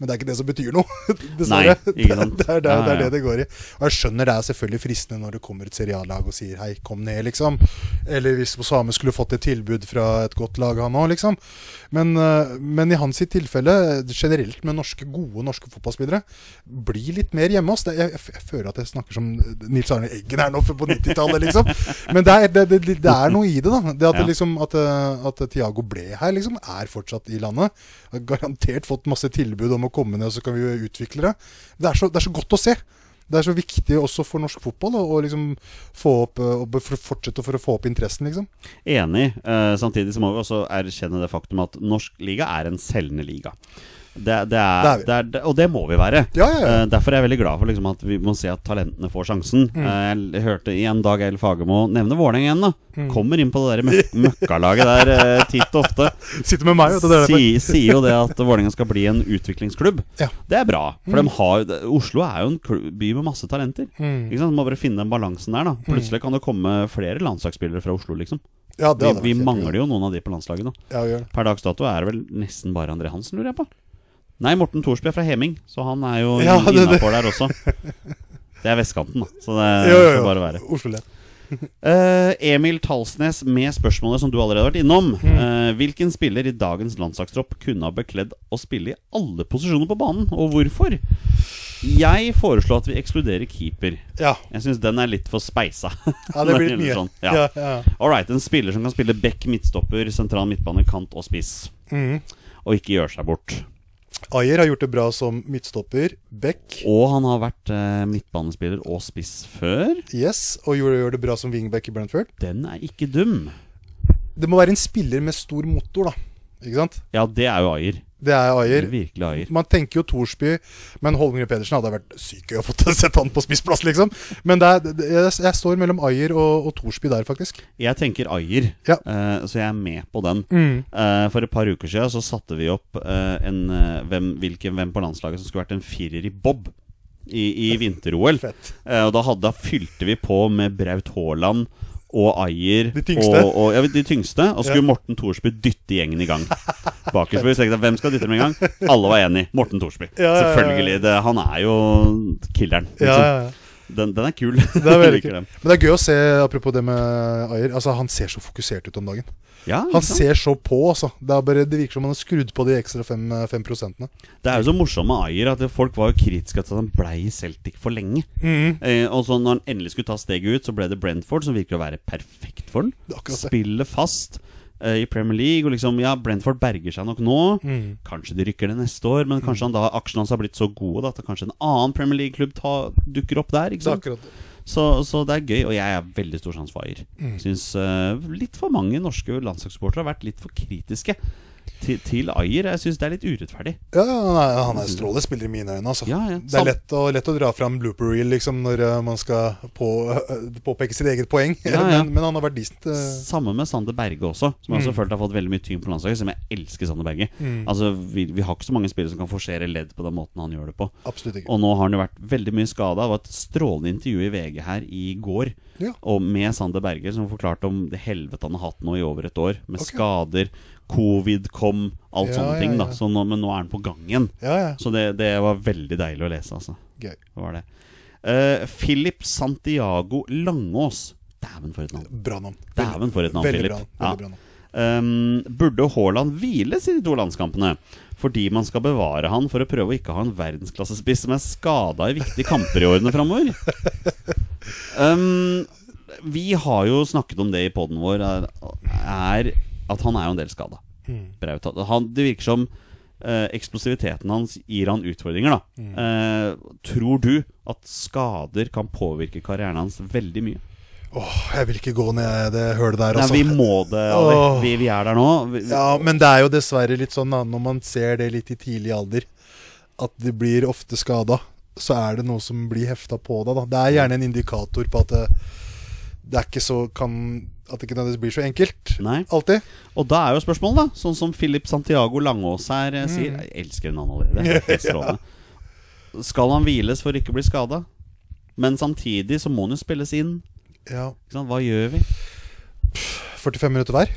men det er ikke det som betyr noe. Dessverre. Nei, ikke sant. Det, er, det, er, det er det det går i. Og jeg skjønner det er selvfølgelig fristende når det kommer et seriallag og sier 'hei, kom ned', liksom. Eller hvis Osame skulle fått et tilbud fra et godt lag, han òg, liksom. Men, øh, men i hans sitt tilfelle, generelt med norske, gode norske fotballspillere, bli litt mer hjemme hos. Jeg, jeg, jeg føler at jeg snakker som Nils Arne Eggen her nå på 90-tallet, liksom. Men det er, det, er noe i det, da. Det at, Ja. liksom, at, øh, at Tiago ble her, liksom, er fortsatt i landet. Har garantert fått masse tilbud om å komme ned, og så kan vi utvikle det. Det er så, det er så godt å se. Det er så viktig også for norsk fotball å liksom få opp, øh, og for fortsette for å få opp interessen, liksom. Enig. Eh, samtidig så må vi også erkjenne det faktum at norsk liga er en selgende liga. Det, det er, Det er det er, og det må vi være. Ja, ja, ja. Eh, derfor er jeg veldig glad for liksom, at vi må se at talentene får sjansen. Mm. Eh, jeg hørte igjen Dag El Fagermo nevne Vålerenga igjen. da Mm. Kommer inn på det der møk møkkalaget der eh, titt og ofte. Sitter med meg, vet er derfor. Si, sier jo det at Vålerenga skal bli en utviklingsklubb. Det er bra. For de har, Oslo er jo en by med masse talenter. Mm. Ikke sant? Må bare finne den balansen der. da Plutselig kan det komme flere landslagsspillere fra Oslo. liksom Ja, det Vi, vi mangler jo noen av de på landslaget nå. Per dags dato er det vel nesten bare André Hansen, lurer jeg på. Nei, Morten Thorsby er fra Heming, så han er jo Ja, innafor der også. Det er vestkanten, da. Så det Jo, jo, jo. bare være. Oslo lett. Uh, Emil Talsnes med spørsmålet som du allerede har vært innom. Mm. Uh, hvilken spiller i dagens landslagstropp kunne ha bekledd å spille i alle posisjoner på banen, og hvorfor? Jeg foreslår at vi ekskluderer keeper. Ja. Jeg syns den er litt for speisa. ja, det blir litt mye. Sånn, ja. ja, ja. All right, en spiller som kan spille back, midtstopper, sentral midtbane, kant og spiss. Mm. Og ikke gjøre seg bort. Ayer har gjort det bra som midtstopper. Beck, Og han har vært eh, midtbanespiller og spiss før. yes. Og gjør, gjør det bra som wingback i Brentford. Den er ikke dum. Det må være en spiller med stor motor, da. Ikke sant? Ja, det er jo Ayer. Det er Ayer. er virkelig Ayer. Man tenker jo Thorsby, men Holmgren Pedersen hadde vært syk i å få sett han på spissplass, liksom. Men er, jeg, jeg står mellom Ayer og, og Thorsby der, faktisk. Jeg tenker Ayer, Ja. uh, så jeg er med på den. Mm. Uh, for et par uker siden så satte vi opp uh, en, hvem, hvilken, hvem på landslaget som skulle vært en firer i bob i, i vinter-OL. Eh, og da, hadde, da fylte vi på med Braut Haaland og Ayer De tyngste. Og, og, ja, de tyngste. Og skulle Ja. Morten Thorsby dytte gjengen i gang. Bakerst. For vi tenkte, Hvem skal dytte dem i gang? Alle var enig. Morten Thorsby. Ja. Selvfølgelig. Det, han er jo killeren. Liksom. ja, ja. Den, den er kul. Det er. Men det er gøy å se, apropos det med Ayer. Altså, han ser så fokusert ut om dagen. Ja, Han ser så på, altså. Det, bare, det virker som han har skrudd på de ekstra fem, fem prosentene. Det er jo så morsomt med Ayer at folk var jo kritiske til at han ble i Celtic for lenge. Eh, og så når han endelig skulle ta steget ut, så ble det Brentford, som virker å være perfekt for han. Spiller fast eh, i Premier League. Og liksom, ja, Brentford berger seg nok nå. Mm. Kanskje de rykker det neste år, men kanskje han da aksjene hans har blitt så gode da, at kanskje en annen Premier League-klubb dukker opp der. Ikke sant? akkurat. Så, så det er gøy, og jeg er veldig stor sans for Ayer. Mm. Syns uh, litt for mange norske landslagssupportere har vært litt for kritiske til, til Ayer. Jeg syns det er litt urettferdig. Ja, han er, han er strålende spiller i mine øyne. Altså. Ja, ja. Det er lett å, lett å dra fram blooper reel liksom, når eh, man skal på, eh, påpeke sitt eget poeng. Ja, men, men han har vært decent. Uh... Samme med Sander Berge også, som jeg også Mm. følt har fått veldig mye tyngd på landslaget. Som jeg elsker Sander Berge. Mm. Altså, vi, vi har ikke så mange spillere som kan forsere ledd på den måten han gjør det på. absolutt ikke. Og nå har han jo vært veldig mye skada. Det var et strålende intervju i VG her i går Ja. Og med Sander Berge, som forklarte om det helvete han har hatt nå i over et år. Med okay. skader, covid kom, alt Ja, sånne ting. da så nå, Men nå er han på gang igjen. Ja, ja. Så det, det var veldig deilig å lese, altså. Gøy. Det var det. Uh, Philip Santiago Langås. Dæven, for et navn. Bra navn. Dæven, for et navn, veldig Philip. bra, Ja. veldig bra navn. Um, burde Haaland hviles i de to landskampene? Fordi man skal bevare han for å prøve å ikke ha en verdensklassespiss som er skada i viktige kamper i årene framover? Um, vi har jo snakket om det i poden vår, er, er at han er jo en del skada. Mm. Braut. Han, det virker som eh, eksplosiviteten hans gir han utfordringer, da. Mm. Eh, tror du at skader kan påvirke karrieren hans veldig mye? Åh, jeg vil ikke gå ned det hølet der, Nei, altså. vi må det, Ali. Vi, vi er der nå. Vi, Ja, men det er jo dessverre litt sånn da, når man ser det litt i tidlig alder, at de blir ofte skada, så er det noe som blir hefta på deg. da. Det er gjerne en indikator på at det, det er ikke så kan At det ikke nødvendigvis blir så enkelt. Nei. Alltid. Og da er jo spørsmålet, da, sånn som Philip Santiago Langås her eh, sier Jeg elsker navnet allerede. det er Helt. Skal han hviles for ikke å bli skada? Men samtidig så må han jo spilles inn. Ja. Hva gjør vi? 45 minutter hver.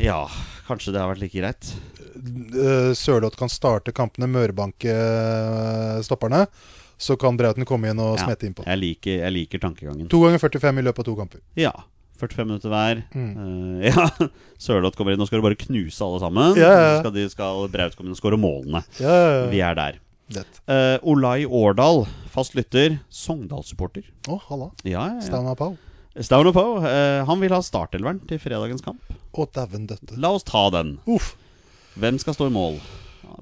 Ja, kanskje det har vært like greit. Eh, Sørloth kan starte kampene, mørbanke eh, stopperne. Så kan Brauten komme inn og Ja, smette innpå. Jeg liker, jeg liker tankegangen. To ganger 45 i løpet av to kamper. Ja. 45 minutter hver. Mm. Uh, ja, Sørloth kommer inn. Nå skal du bare knuse alle sammen. Ja, ja, skal, de, skal Braut komme inn og skåre målene. Ja, ja, ja. Vi er der. Uh, Olai Årdal, fast lytter. Sogndal-supporter. Å, halla. Ja, ja, Pau. Stavner på. Eh, han vil ha startelveren til fredagens kamp. Å, dæven døtte. La oss ta den. Uff. Hvem skal stå i mål?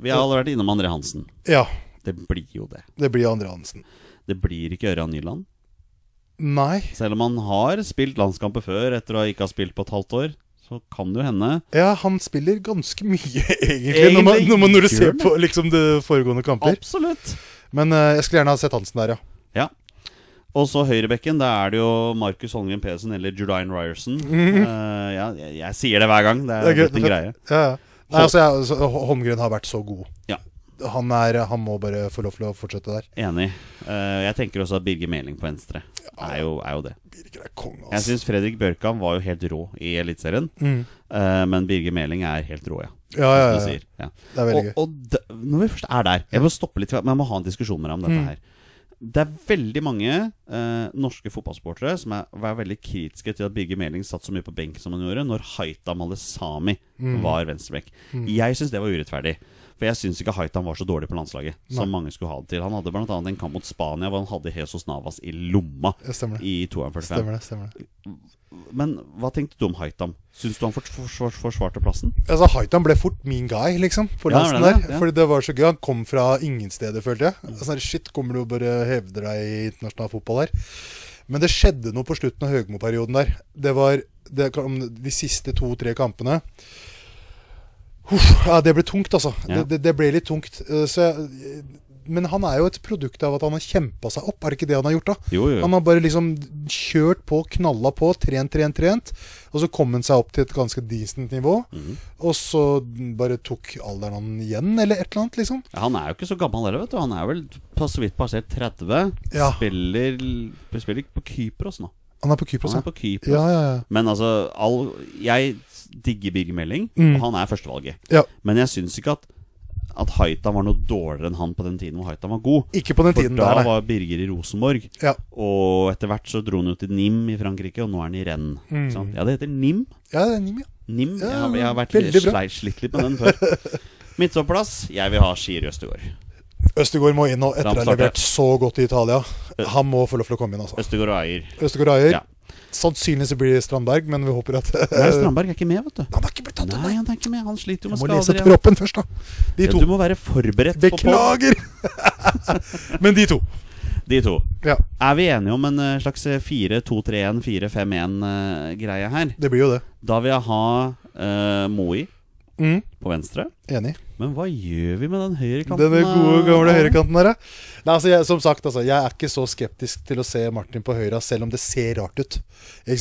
Vi har allerede vært innom André Hansen. Ja, Det blir jo det. det blir Andre Hansen. Det blir ikke Ørjan Nyland. Nei. Selv om han har spilt landskamper før etter å ikke ha spilt på et halvt år, så kan det jo hende. Ja, han spiller ganske mye, egentlig, når, man, når, man, når du ser på liksom, de foregående kamper. Absolutt. Men uh, jeg skulle gjerne ha sett Hansen der, ja. Ja. Og så høyrebekken, da er det jo Markus Holmgren Pedersen eller Judine Ryerson. Eh, ja, jeg, jeg sier det hver gang. Det er, Det er blitt en greie. Ja, ja. Nei, altså, jeg, så, Holmgren har vært så god. Ja. Han, er, han må bare få lov til å fortsette der. Enig. Eh, jeg tenker også at Birger Meling på venstre er jo, er jo det. Birger er konge, Jeg altså. syns Fredrik Bjørkan var jo helt rå i Eliteserien. Mm. Eh, men Birger Meling er helt rå, ja. Ja, ja, ja. sier. ja. Det er veldig Og, gøy. og d når vi først er der Jeg må stoppe litt, men jeg må ha en diskusjon med deg om dette Mm. her. Det er veldig mange eh, norske fotballsportere som er, var veldig kritiske til at Birger Meling satt så mye på benken som han gjorde når Haita Malesami Mm. var venstreback. Jeg syns det var urettferdig. For jeg syns ikke Haitam var så dårlig på landslaget som mange skulle ha det til. Han hadde bl.a. en kamp mot Spania hvor han hadde Jesus Navas i lomma Stemmer det. i 2-45. Stemmer det, stemmer det. Men hva tenkte du om Haitam? Syns du han fors for, for plassen? Altså, Haitam ble fort min guy, liksom, på Ja, det er der. ja. Fordi det var så gøy. Han kom fra ingen steder, følte jeg. Altså, shit, kommer du og bare hevder deg i internasjonal fotball her? Men det skjedde noe på slutten av Høgmo-perioden der. Det var det, de siste to-tre kampene. Ja, det ble tungt, altså. Ja. Det, det, det ble litt tungt. Eh, Så jeg, men han er jo et produkt av at han har kjempa seg opp. Er det ikke det han har gjort, da? Jo, jo. Han har bare liksom kjørt på, knalla på, trent, trent, trent. Og så kom han seg opp til et ganske decent nivå. Mm. Og så bare tok alderen han igjen, eller et eller annet, liksom. Ja, han er jo ikke så gammel heller, vet du. Han er vel på så vidt passert 30. Ja. Spiller, spiller på Kypros nå. Han er på Kypros, Han er på Kypros. Ja, ja, ja. Men altså, all, jeg digger Birger Meling, Mm. og han er førstevalget. Ja. Men jeg syns ikke at at Haitam var noe dårligere enn han på den tiden hvor Haitam var god. Ikke på den For tiden da der, var Birger i Rosenborg. Ja. Og etter hvert så dro han jo til Nim i Frankrike, og nå er han i Rennes. Mm. Ja, det heter Nim. Ja, det er Nim, ja. Nim. Ja, jeg, har, jeg har vært litt slitt litt med den før. Midtstopplass. Jeg vil ha Skier Østegård. Østegård må inn nå, etter å ha levert så godt i Italia. Han må få lov til å komme inn, altså. Østegård og Ayer. Østegård og Ayer. Ja. Sannsynligvis det blir Strandberg, men vi håper at Nei, Strandberg er ikke med, vet du. Han har ikke blitt tatt Nei, nei. han er ikke med. Han sliter jo Jeg med må lese skader. igjen. proppen først, da. De Ja, du må være forberedt på. Beklager! men de to. De to. Ja, Er vi enige om en eh, slags 4-2-3-1, 4-5-1-greie her? det blir jo det. Da vil jeg ha uh, Moi Mm, på venstre. enig. Men hva gjør vi med den høyrekanten? Den gode, gamle høyrekanten der. Nei, altså, jeg, som sagt, altså, jeg er ikke så skeptisk til å se Martin på høyre, selv om det ser rart ut.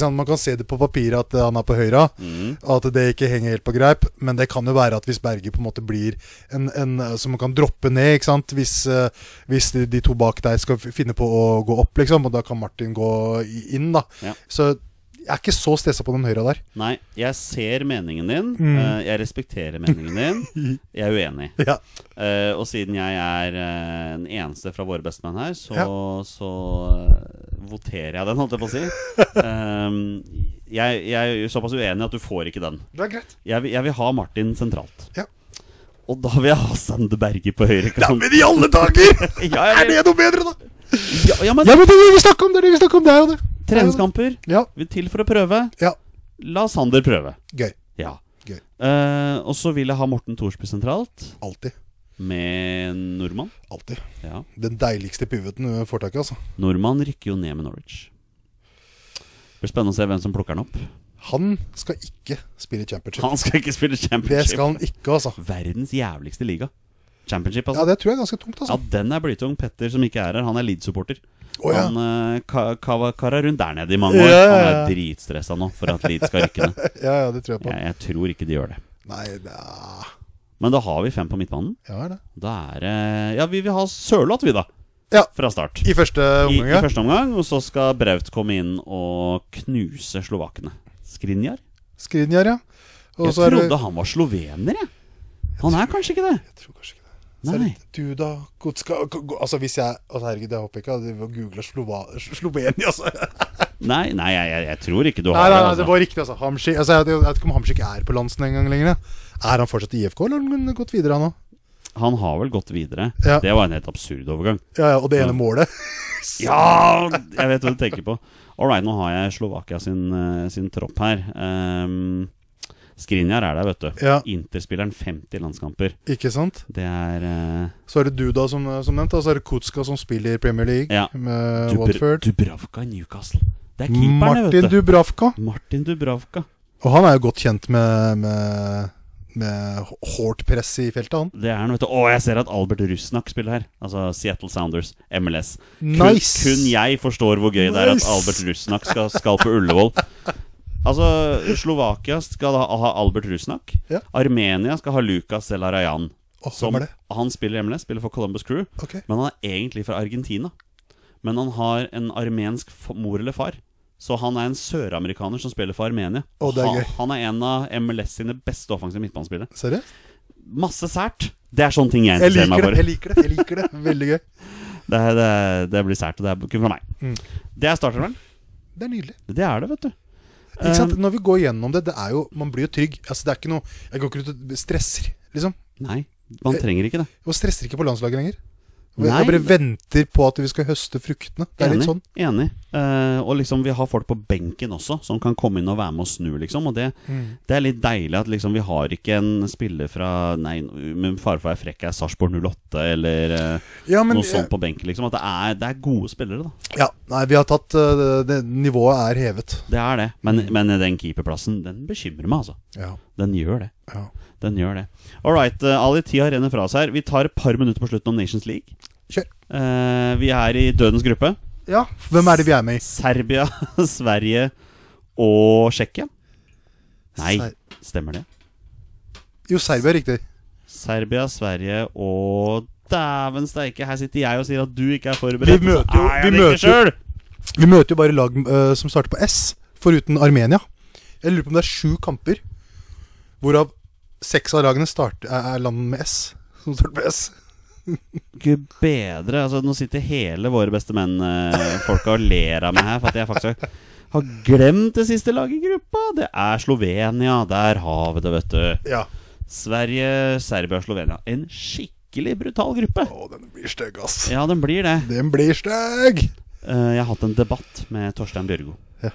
Man kan se det på papiret at han er på høyre, Mm. at det ikke henger helt på greip. Men det kan jo være at hvis Berge på en måte blir en, en som man kan droppe ned, ikke sant? Hvis, eh, hvis de, de to bak der skal finne på å gå opp, liksom, og da kan Martin gå inn, da. Ja. Så jeg er ikke så stressa på den høyre der. Nei, jeg ser meningen din. Mm. Uh, jeg respekterer meningen din. Jeg er uenig. Ja. Uh, og siden jeg er uh, den eneste fra våre bestemenn her, så, Ja. så voterer jeg den, holdt jeg på å si. Ehm, jeg, jeg er såpass uenig at du får ikke den. Det er greit. Jeg, jeg vil ha Martin sentralt. Ja. Og da vil jeg ha Sander Berge på høyre kant. men i alle dager! Ja, jeg Er det noe bedre, da? ja, men Ja, men det vi snakker om! Det er det vi snakker om, det er jo det. Treningskamper Ja. Vi er til for å prøve. ja. La Sander prøve. Gøy. Ja. Gøy. Eh, og så vil jeg ha Morten Thorsby sentralt, Alltid. med Nordmann. Alltid. Ja. Den deiligste pivoten du får tak i, altså. Nordmann rykker jo ned med Norwich. Det blir spennende å se hvem som plukker den opp. Han skal ikke spille championship. Han skal ikke spille championship. Det skal han ikke, altså. Verdens jævligste liga. Championship, altså. Ja, det tror jeg er ganske tungt, altså. Ja, den er blytung. Petter, som ikke er her, han er Leeds-supporter. Å, ja. Han uh, ka ka kara rundt der nede i mange år. Ja, ja, Han er dritstressa nå for at Leeds skal rykke ned. ja, ja, det tror jeg på. Jeg, jeg tror ikke de gjør det. Nei, er Men da har vi fem på midtbanen. Ja, det. Da er det Ja, vi vil ha Sørloth, vi, da. Ja. Fra start. I første omgang, I I, første omgang, og så skal Braut komme inn og knuse slovakene. Skrinjar? Skriniar, ja. Og Jeg så er det trodde han var slovener, jeg. Han er kanskje ikke det. Jeg tror kanskje ikke Nei. Duda Kutska Altså, hvis jeg Altså, herregud, jeg håper ikke jeg googler Slova, Slovenia, altså. Nei, nei jeg, jeg, tror ikke du Nei, nei, nei, det. Altså. det var riktig, altså. Hamsik altså, jeg, jeg vet ikke om Hamsik er på landsen en gang lenger. Er han fortsatt i IFK, eller har han gått videre, han òg? Han har vel gått videre. Ja. Det var en helt absurd overgang. Ja, ja, og det ene målet Ja, jeg vet hva du tenker på. All right, nå har jeg Slovakia sin, eh, sin tropp her. Um, Skrinjar er der, vet du. Ja. Interspilleren 50 landskamper. Ikke sant? Det er uh... Så er det Duda som, som nevnt, og så er det Kutska som spiller i Premier League Ja. med Dubr Watford. Dubravka i Newcastle. Det er keeperne, Martin vet du. Dubravka. Martin Dubravka. Og han er jo godt kjent med, med, med hårdt press i feltet, han. Det er han, vet du. Å, jeg ser at Albert Rusnak spiller her. Altså Seattle Sounders, MLS. Nice! kun jeg forstår hvor gøy det er at Albert Rusnak skal, skal på Ullevål. Altså, Slovakia skal ha, ha Albert Rusnak. Ja. Armenia skal ha Lukas Zelarayan. Oh, Som, han spiller hjemme, MLS, spiller for Columbus Crew. Okay. Men han er egentlig fra Argentina. Men han har en armensk mor eller far. Så han er en søramerikaner som spiller for Armenia. Det er han, han er en av MLS sine beste offensive midtbanespillere. Seriøst? Masse sært. Det er sånne ting jeg interesserer meg for. jeg liker det, jeg liker det Veldig gøy. Det, det, det blir sært, og det er kun for meg. Mm. Det er starteren. Det er nydelig. Det er det, vet du. Ikke sant? Um, Når vi går gjennom det, det er jo Man blir jo trygg. Altså, det er ikke noe Jeg går ikke ut og stresser, liksom. nei, man trenger ikke det. Og stresser ikke på landslaget lenger. Og Nei. Bare venter på at vi skal høste fruktene. Det er Enig. litt sånn. Enig. Uh, og liksom vi har folk på benken også som kan komme inn og være med og snu, liksom. Og det, Mm. det er litt deilig at liksom vi har ikke en spiller fra Nei, med fare for å være frekk, er Sarpsborg 08 eller uh, Ja, men noe sånt på benken, liksom. At det er, det er gode spillere, da. Ja, nei, vi har tatt uh, det, Nivået er hevet. Det er det. Men, men den keeperplassen, den bekymrer meg, altså. Ja. Den gjør det. ja. Den gjør det. All right, uh, Ali, tida renner fra oss her. Vi tar et par minutter på slutten om Nations League. Kjør. Eh, vi er i dødens gruppe. ja. Hvem er det vi er med i? Serbia, Sverige og Tsjekkia. Nei, Ser- stemmer det? Jo, Serbia er riktig. Serbia, Sverige og Dæven steike, her sitter jeg og sier at du ikke er forberedt. Vi møter jo- vi møter Vi møter jo bare lag uh, som starter på S, foruten Armenia. Jeg lurer på om det er sju kamper, hvorav seks av lagene starter, er, land med S. som starter med S. Gud bedre. Altså, nå sitter hele våre beste menn-folka og ler av meg her for at jeg faktisk har, har glemt det siste laget i gruppa. Det er Slovenia. Der har vi det, vet du. Ja. Sverige, Serbia og Slovenia. En skikkelig brutal gruppe. Å, den blir stygg, ass. Ja, den blir det. Den blir stygg! Eh, jeg har hatt en debatt med Torstein Bjørgo. Ja.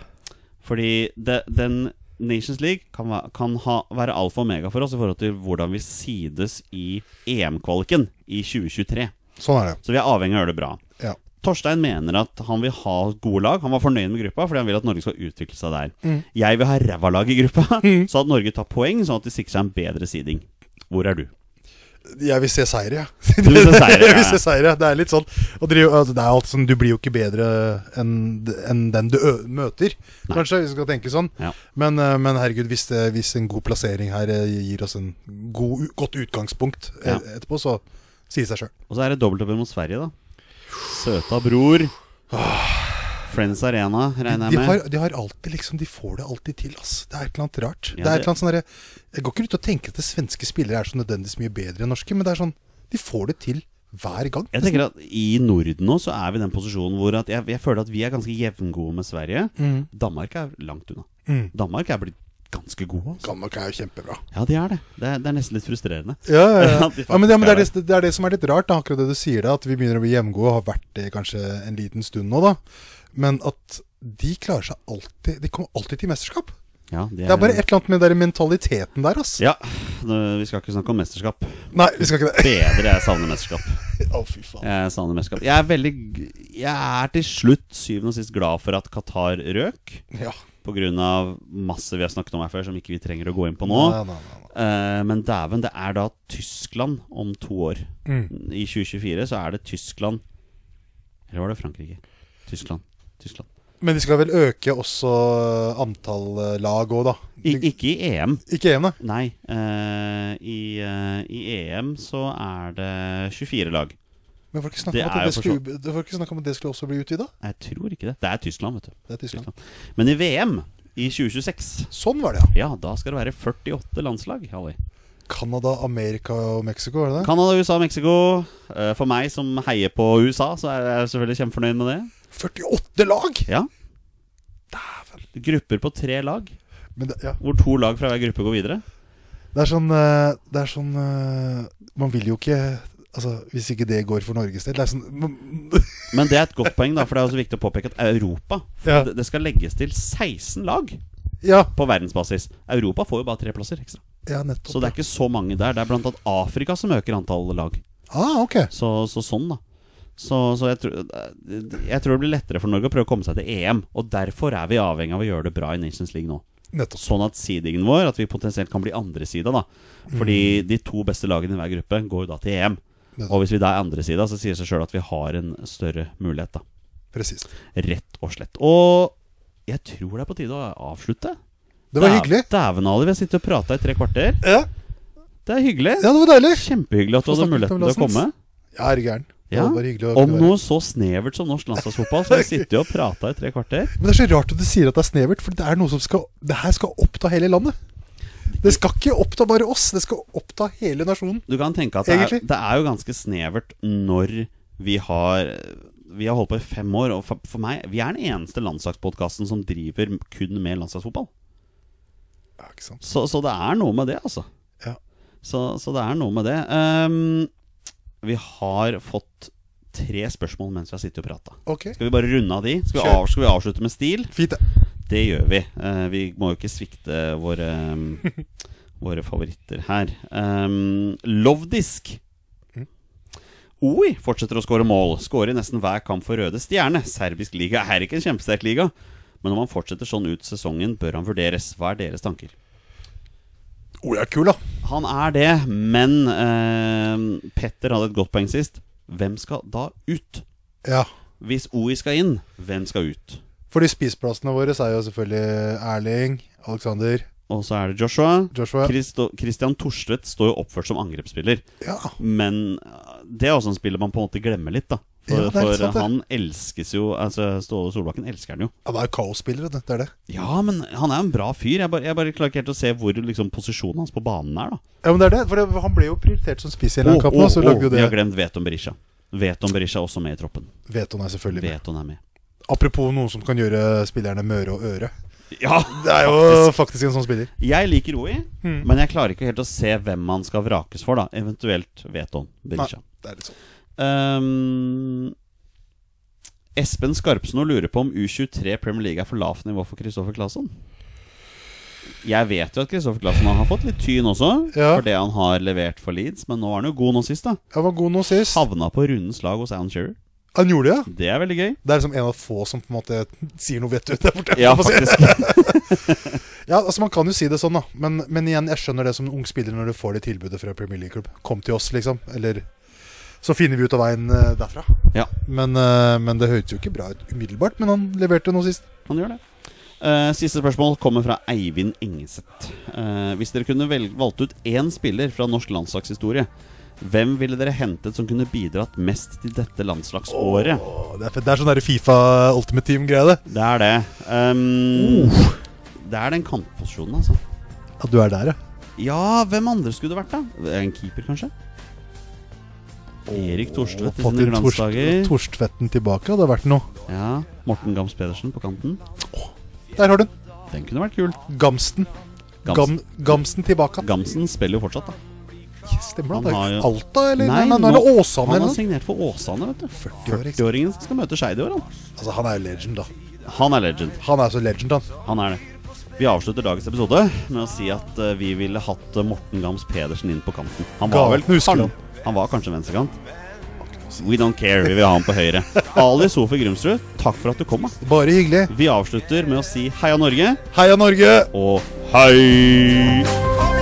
Fordi det, den Nations League kan, kan ha, være alfa og omega for oss i forhold til hvordan vi sides i EM-kvaliken i 2023. Sånn er det. Så vi er avhengig av å gjøre det bra. Ja. Torstein mener at han vil ha gode lag. Han var fornøyd med gruppa fordi han vil at Norge skal utvikle seg der. Mm. Jeg vil ha ræva lag i gruppa, så at Norge tar poeng, sånn at de sikrer seg en bedre seeding. Hvor er du? Jeg vil se seire, jeg. Du vil se seire, jeg vil ja. se seire. Det er litt sånn drive, altså, Det er alt sånn Du blir jo ikke bedre enn en den du møter, kanskje, hvis du skal tenke sånn. Ja. Men, eh, men herregud, hvis, det, hvis en god plassering her eh, gir oss en god, godt utgangspunkt eh, Ja. etterpå, så sier det seg sjøl. Og så er det dobbeltoppgjør mot Sverige, da. Søta bror. Friends Arena, regner jeg med. har- de har alltid liksom De får det alltid til, ass. Det er et eller annet rart. Ja, det er et eller annet sånn Jeg går ikke ut og tenker at det svenske spillere er så nødvendigvis mye bedre enn norske, men det er sånn De får det til hver gang. Jeg tenker at I Norden nå så er vi i den posisjonen hvor jeg, jeg føler at vi er ganske jevngode med Sverige. Danmark er langt unna. Mm. Danmark er blitt ganske gode. Altså. Danmark er jo kjempebra. Ja, de er det. Det er, det er nesten litt frustrerende. Ja, ja, ja. De ja, men, men det, er er det, det er det som er litt rart, da, akkurat det du sier, da, at vi begynner å bli hjemgode og har vært det kanskje en liten stund nå, da. Men at de klarer seg alltid De kommer alltid til mesterskap. Ja, de Det er bare et eller annet med den mentaliteten der, ass. Ja, vi skal ikke snakke om mesterskap. Nei, vi skal ikke det. Bedre jeg savner mesterskap. Å, fy faen. Jeg savner mesterskap. Jeg er veldig Jeg er til slutt syvende og sist glad for at Qatar røk. Ja. Pga. masse vi har snakket om her før, som ikke vi trenger å gå inn på nå. Nei, nei, nei. Eh, men dæven, det er da Tyskland om to år. Mm. I 2024 så er det Tyskland Eller var det Frankrike? Tyskland. Tyskland. Men de skal vel øke også antall eh, lag òg, da? I, ikke i EM. Ikke EM, da? Nei. Uh, i, uh, I EM så er det 24 lag. Men får ikke snakk om, er at det, skulle, ikke snakk om at det skulle også bli utvida? Jeg tror ikke det. Det er Tyskland, vet du. Det er Tyskland. Men i VM i 2026, Sånn var det, ja. ja, da skal det være 48 landslag. Halli. Canada, Amerika og Mexico, var det det? Canada, USA, Mexico. Eh, For meg som heier på USA, så er jeg selvfølgelig kjempefornøyd med det. 48 lag! Ja. Grupper på tre lag, Men det, ja. hvor to lag fra hver gruppe går videre. det er sånn eh, Det er sånn eh, Man vil jo ikke Altså, Hvis ikke det går for Norges del Det er sånn Men det er et godt poeng, da, for det er også viktig å påpeke at Europa Ja. det, det skal legges til 16 lag Ja, på verdensbasis. Europa får jo bare tre plasser ekstra. ja nettopp. Så det er ikke så mange der. Det er blant annet Afrika som øker antall lag. Ah, ok. Så, så sånn, da. Så, så jeg, tror, jeg tror det blir lettere for Norge å prøve å komme seg til EM. Og derfor er vi avhengig av å gjøre det bra i Nations League nå. Nettopp. Sånn at seedingen vår, at vi potensielt kan bli andresida, da. Fordi de to beste lagene i hver gruppe går jo da til EM. Nettopp. Og hvis vi da er andresida, så sier det seg sjøl at vi har en større mulighet, da. Presist. Rett og slett. Og jeg tror det er på tide å avslutte. Det var hyggelig. Dæven, Ali. Vi har sittet og prata i tre kvarter. Ja, Det er hyggelig. ja det var deilig. Kjempehyggelig at du hadde muligheten til å komme. Ja, er gæren. Ja. Om noe så snevert som norsk landslagsfotball, så vi sitter jo og prater i tre kvarter. Men det er så rart at du sier at det er snevert, for det er noe som skal Det her skal oppta hele landet. Det skal ikke oppta bare oss, det skal oppta hele nasjonen. Du kan tenke at det er, det er jo ganske snevert når vi har Vi har holdt på i fem år, og for, for meg Vi er den eneste landslagspodkasten som driver kun med landslagsfotball. Ja, ikke sant. Så, så det er noe med det, altså. Ja. Så, så det er noe med det. Ehm, vi har fått tre spørsmål mens vi har sittet og prata. Okay. Skal vi bare runde av de? Skal vi, av, skal vi avslutte med stil? fint det. Det gjør vi. Uh, vi må jo ikke svikte våre, våre favoritter her. Um, Lovdisk. Oi fortsetter å skåre mål. Skårer i nesten hver kamp for Røde Stjerne. Serbisk liga er ikke en kjempesterk liga. Men om han fortsetter sånn ut sesongen, bør han vurderes. Hva er deres tanker? Jeg er kul, da. Han er det, men eh, Petter hadde et godt poeng sist. Hvem skal da ut? Ja. Hvis OI skal inn, hvem skal ut? Fordi spiseplassene våre er jo selvfølgelig Erling, Alexander, Og så er det Joshua. Joshua. Christo, Christian Torstvedt står jo oppført som angrepsspiller. Ja. Men uh, det er også en spiller man på en måte glemmer litt, da. For, Ja, for sant, han elskes jo Altså Ståle Solbakken elsker han jo. Han er jo kaosspiller, det, er det. Ja, men han er en bra fyr. Jeg bare, jeg bare klarer ikke helt å se hvor liksom, posisjonen hans på banen er. da Ja, men det er det, for det, Han ble jo prioritert som spiss i en eller Oh, oh, Vi har glemt Veton Berisha. Veton Berisha er også med i troppen. Veton er selvfølgelig med. Veton er med. Apropos noen som kan gjøre spillerne møre og øre. Ja, Det er jo faktisk en sånn spiller. Jeg liker Roi, Mm. men jeg klarer ikke helt å se hvem man skal vrakes for, da. Eventuelt Veton Berisha. Nei, Det er litt sånn. Ehm, Espen Skarpsno lurer på om U23 Premier League er for lavt nivå for Kristoffer Claesson. Jeg vet jo at Kristoffer Claesson har fått litt tyn også, Ja. for det han har levert for Leeds, men nå er han jo god nå sist, da. Han var god nå sist. Havna på rundens lag hos Alan Shearer. Han gjorde det. Det er veldig gøy. Det er liksom en av få som på en måte sier noe vettugt der borte. Ja, faktisk. Ja, altså Man kan jo si det sånn, da. Men, men igjen, jeg skjønner det som en ung spiller når du får det tilbudet fra Premier League-klubb. Kom til oss, liksom. Eller så finner vi ut av veien eh, derfra. Ja, Men, eh, men det høres jo ikke bra ut umiddelbart. Men han leverte noe sist. han gjør det. Uh, siste spørsmål kommer fra Eivind Engeseth. Uh, hvis dere kunne valgt ut én spiller fra norsk landslagshistorie, hvem ville dere hentet som kunne bidratt mest til dette landslagsåret? Oh, det, er det er sånn der Fifa Ultimate Team-greie, det. Det er det. Um, Det er den kantposisjonen, altså. At du er der, ja. Ja, hvem andre skulle det vært, da? En keeper, kanskje? Erik Torstvedt i sine glansdager. Torstvedten tilbake, hadde vært noe. Ja, Morten Gams Pedersen på kanten. Der har du den. Den kunne vært kul. Gamsten. Gamsen, Gam, Gamsten tilbake. Gamsen spiller jo fortsatt, da. Stemmer Han det. har Alta, eller? Nei, Nei, nå er det nå- Åsane, Han har signert for Åsane, vet du. 40 år, ikke sant? 40-åringen som skal møte Skeid i år, han. Altså, han er jo legend, da. Han er legend. Han er så legend, han. Han er det. Vi avslutter dagens episode med å si at uh, vi ville hatt Morten Gams Pedersen inn på kanten. Han var vel Gaten husker kan, han var kanskje venstrekant. We don't care, vi vil ha han på høyre. Ali Sofi Grumsrud, takk for at du kom. Da. Bare hyggelig. Vi avslutter med å si heia Norge Heia Norge! og hei!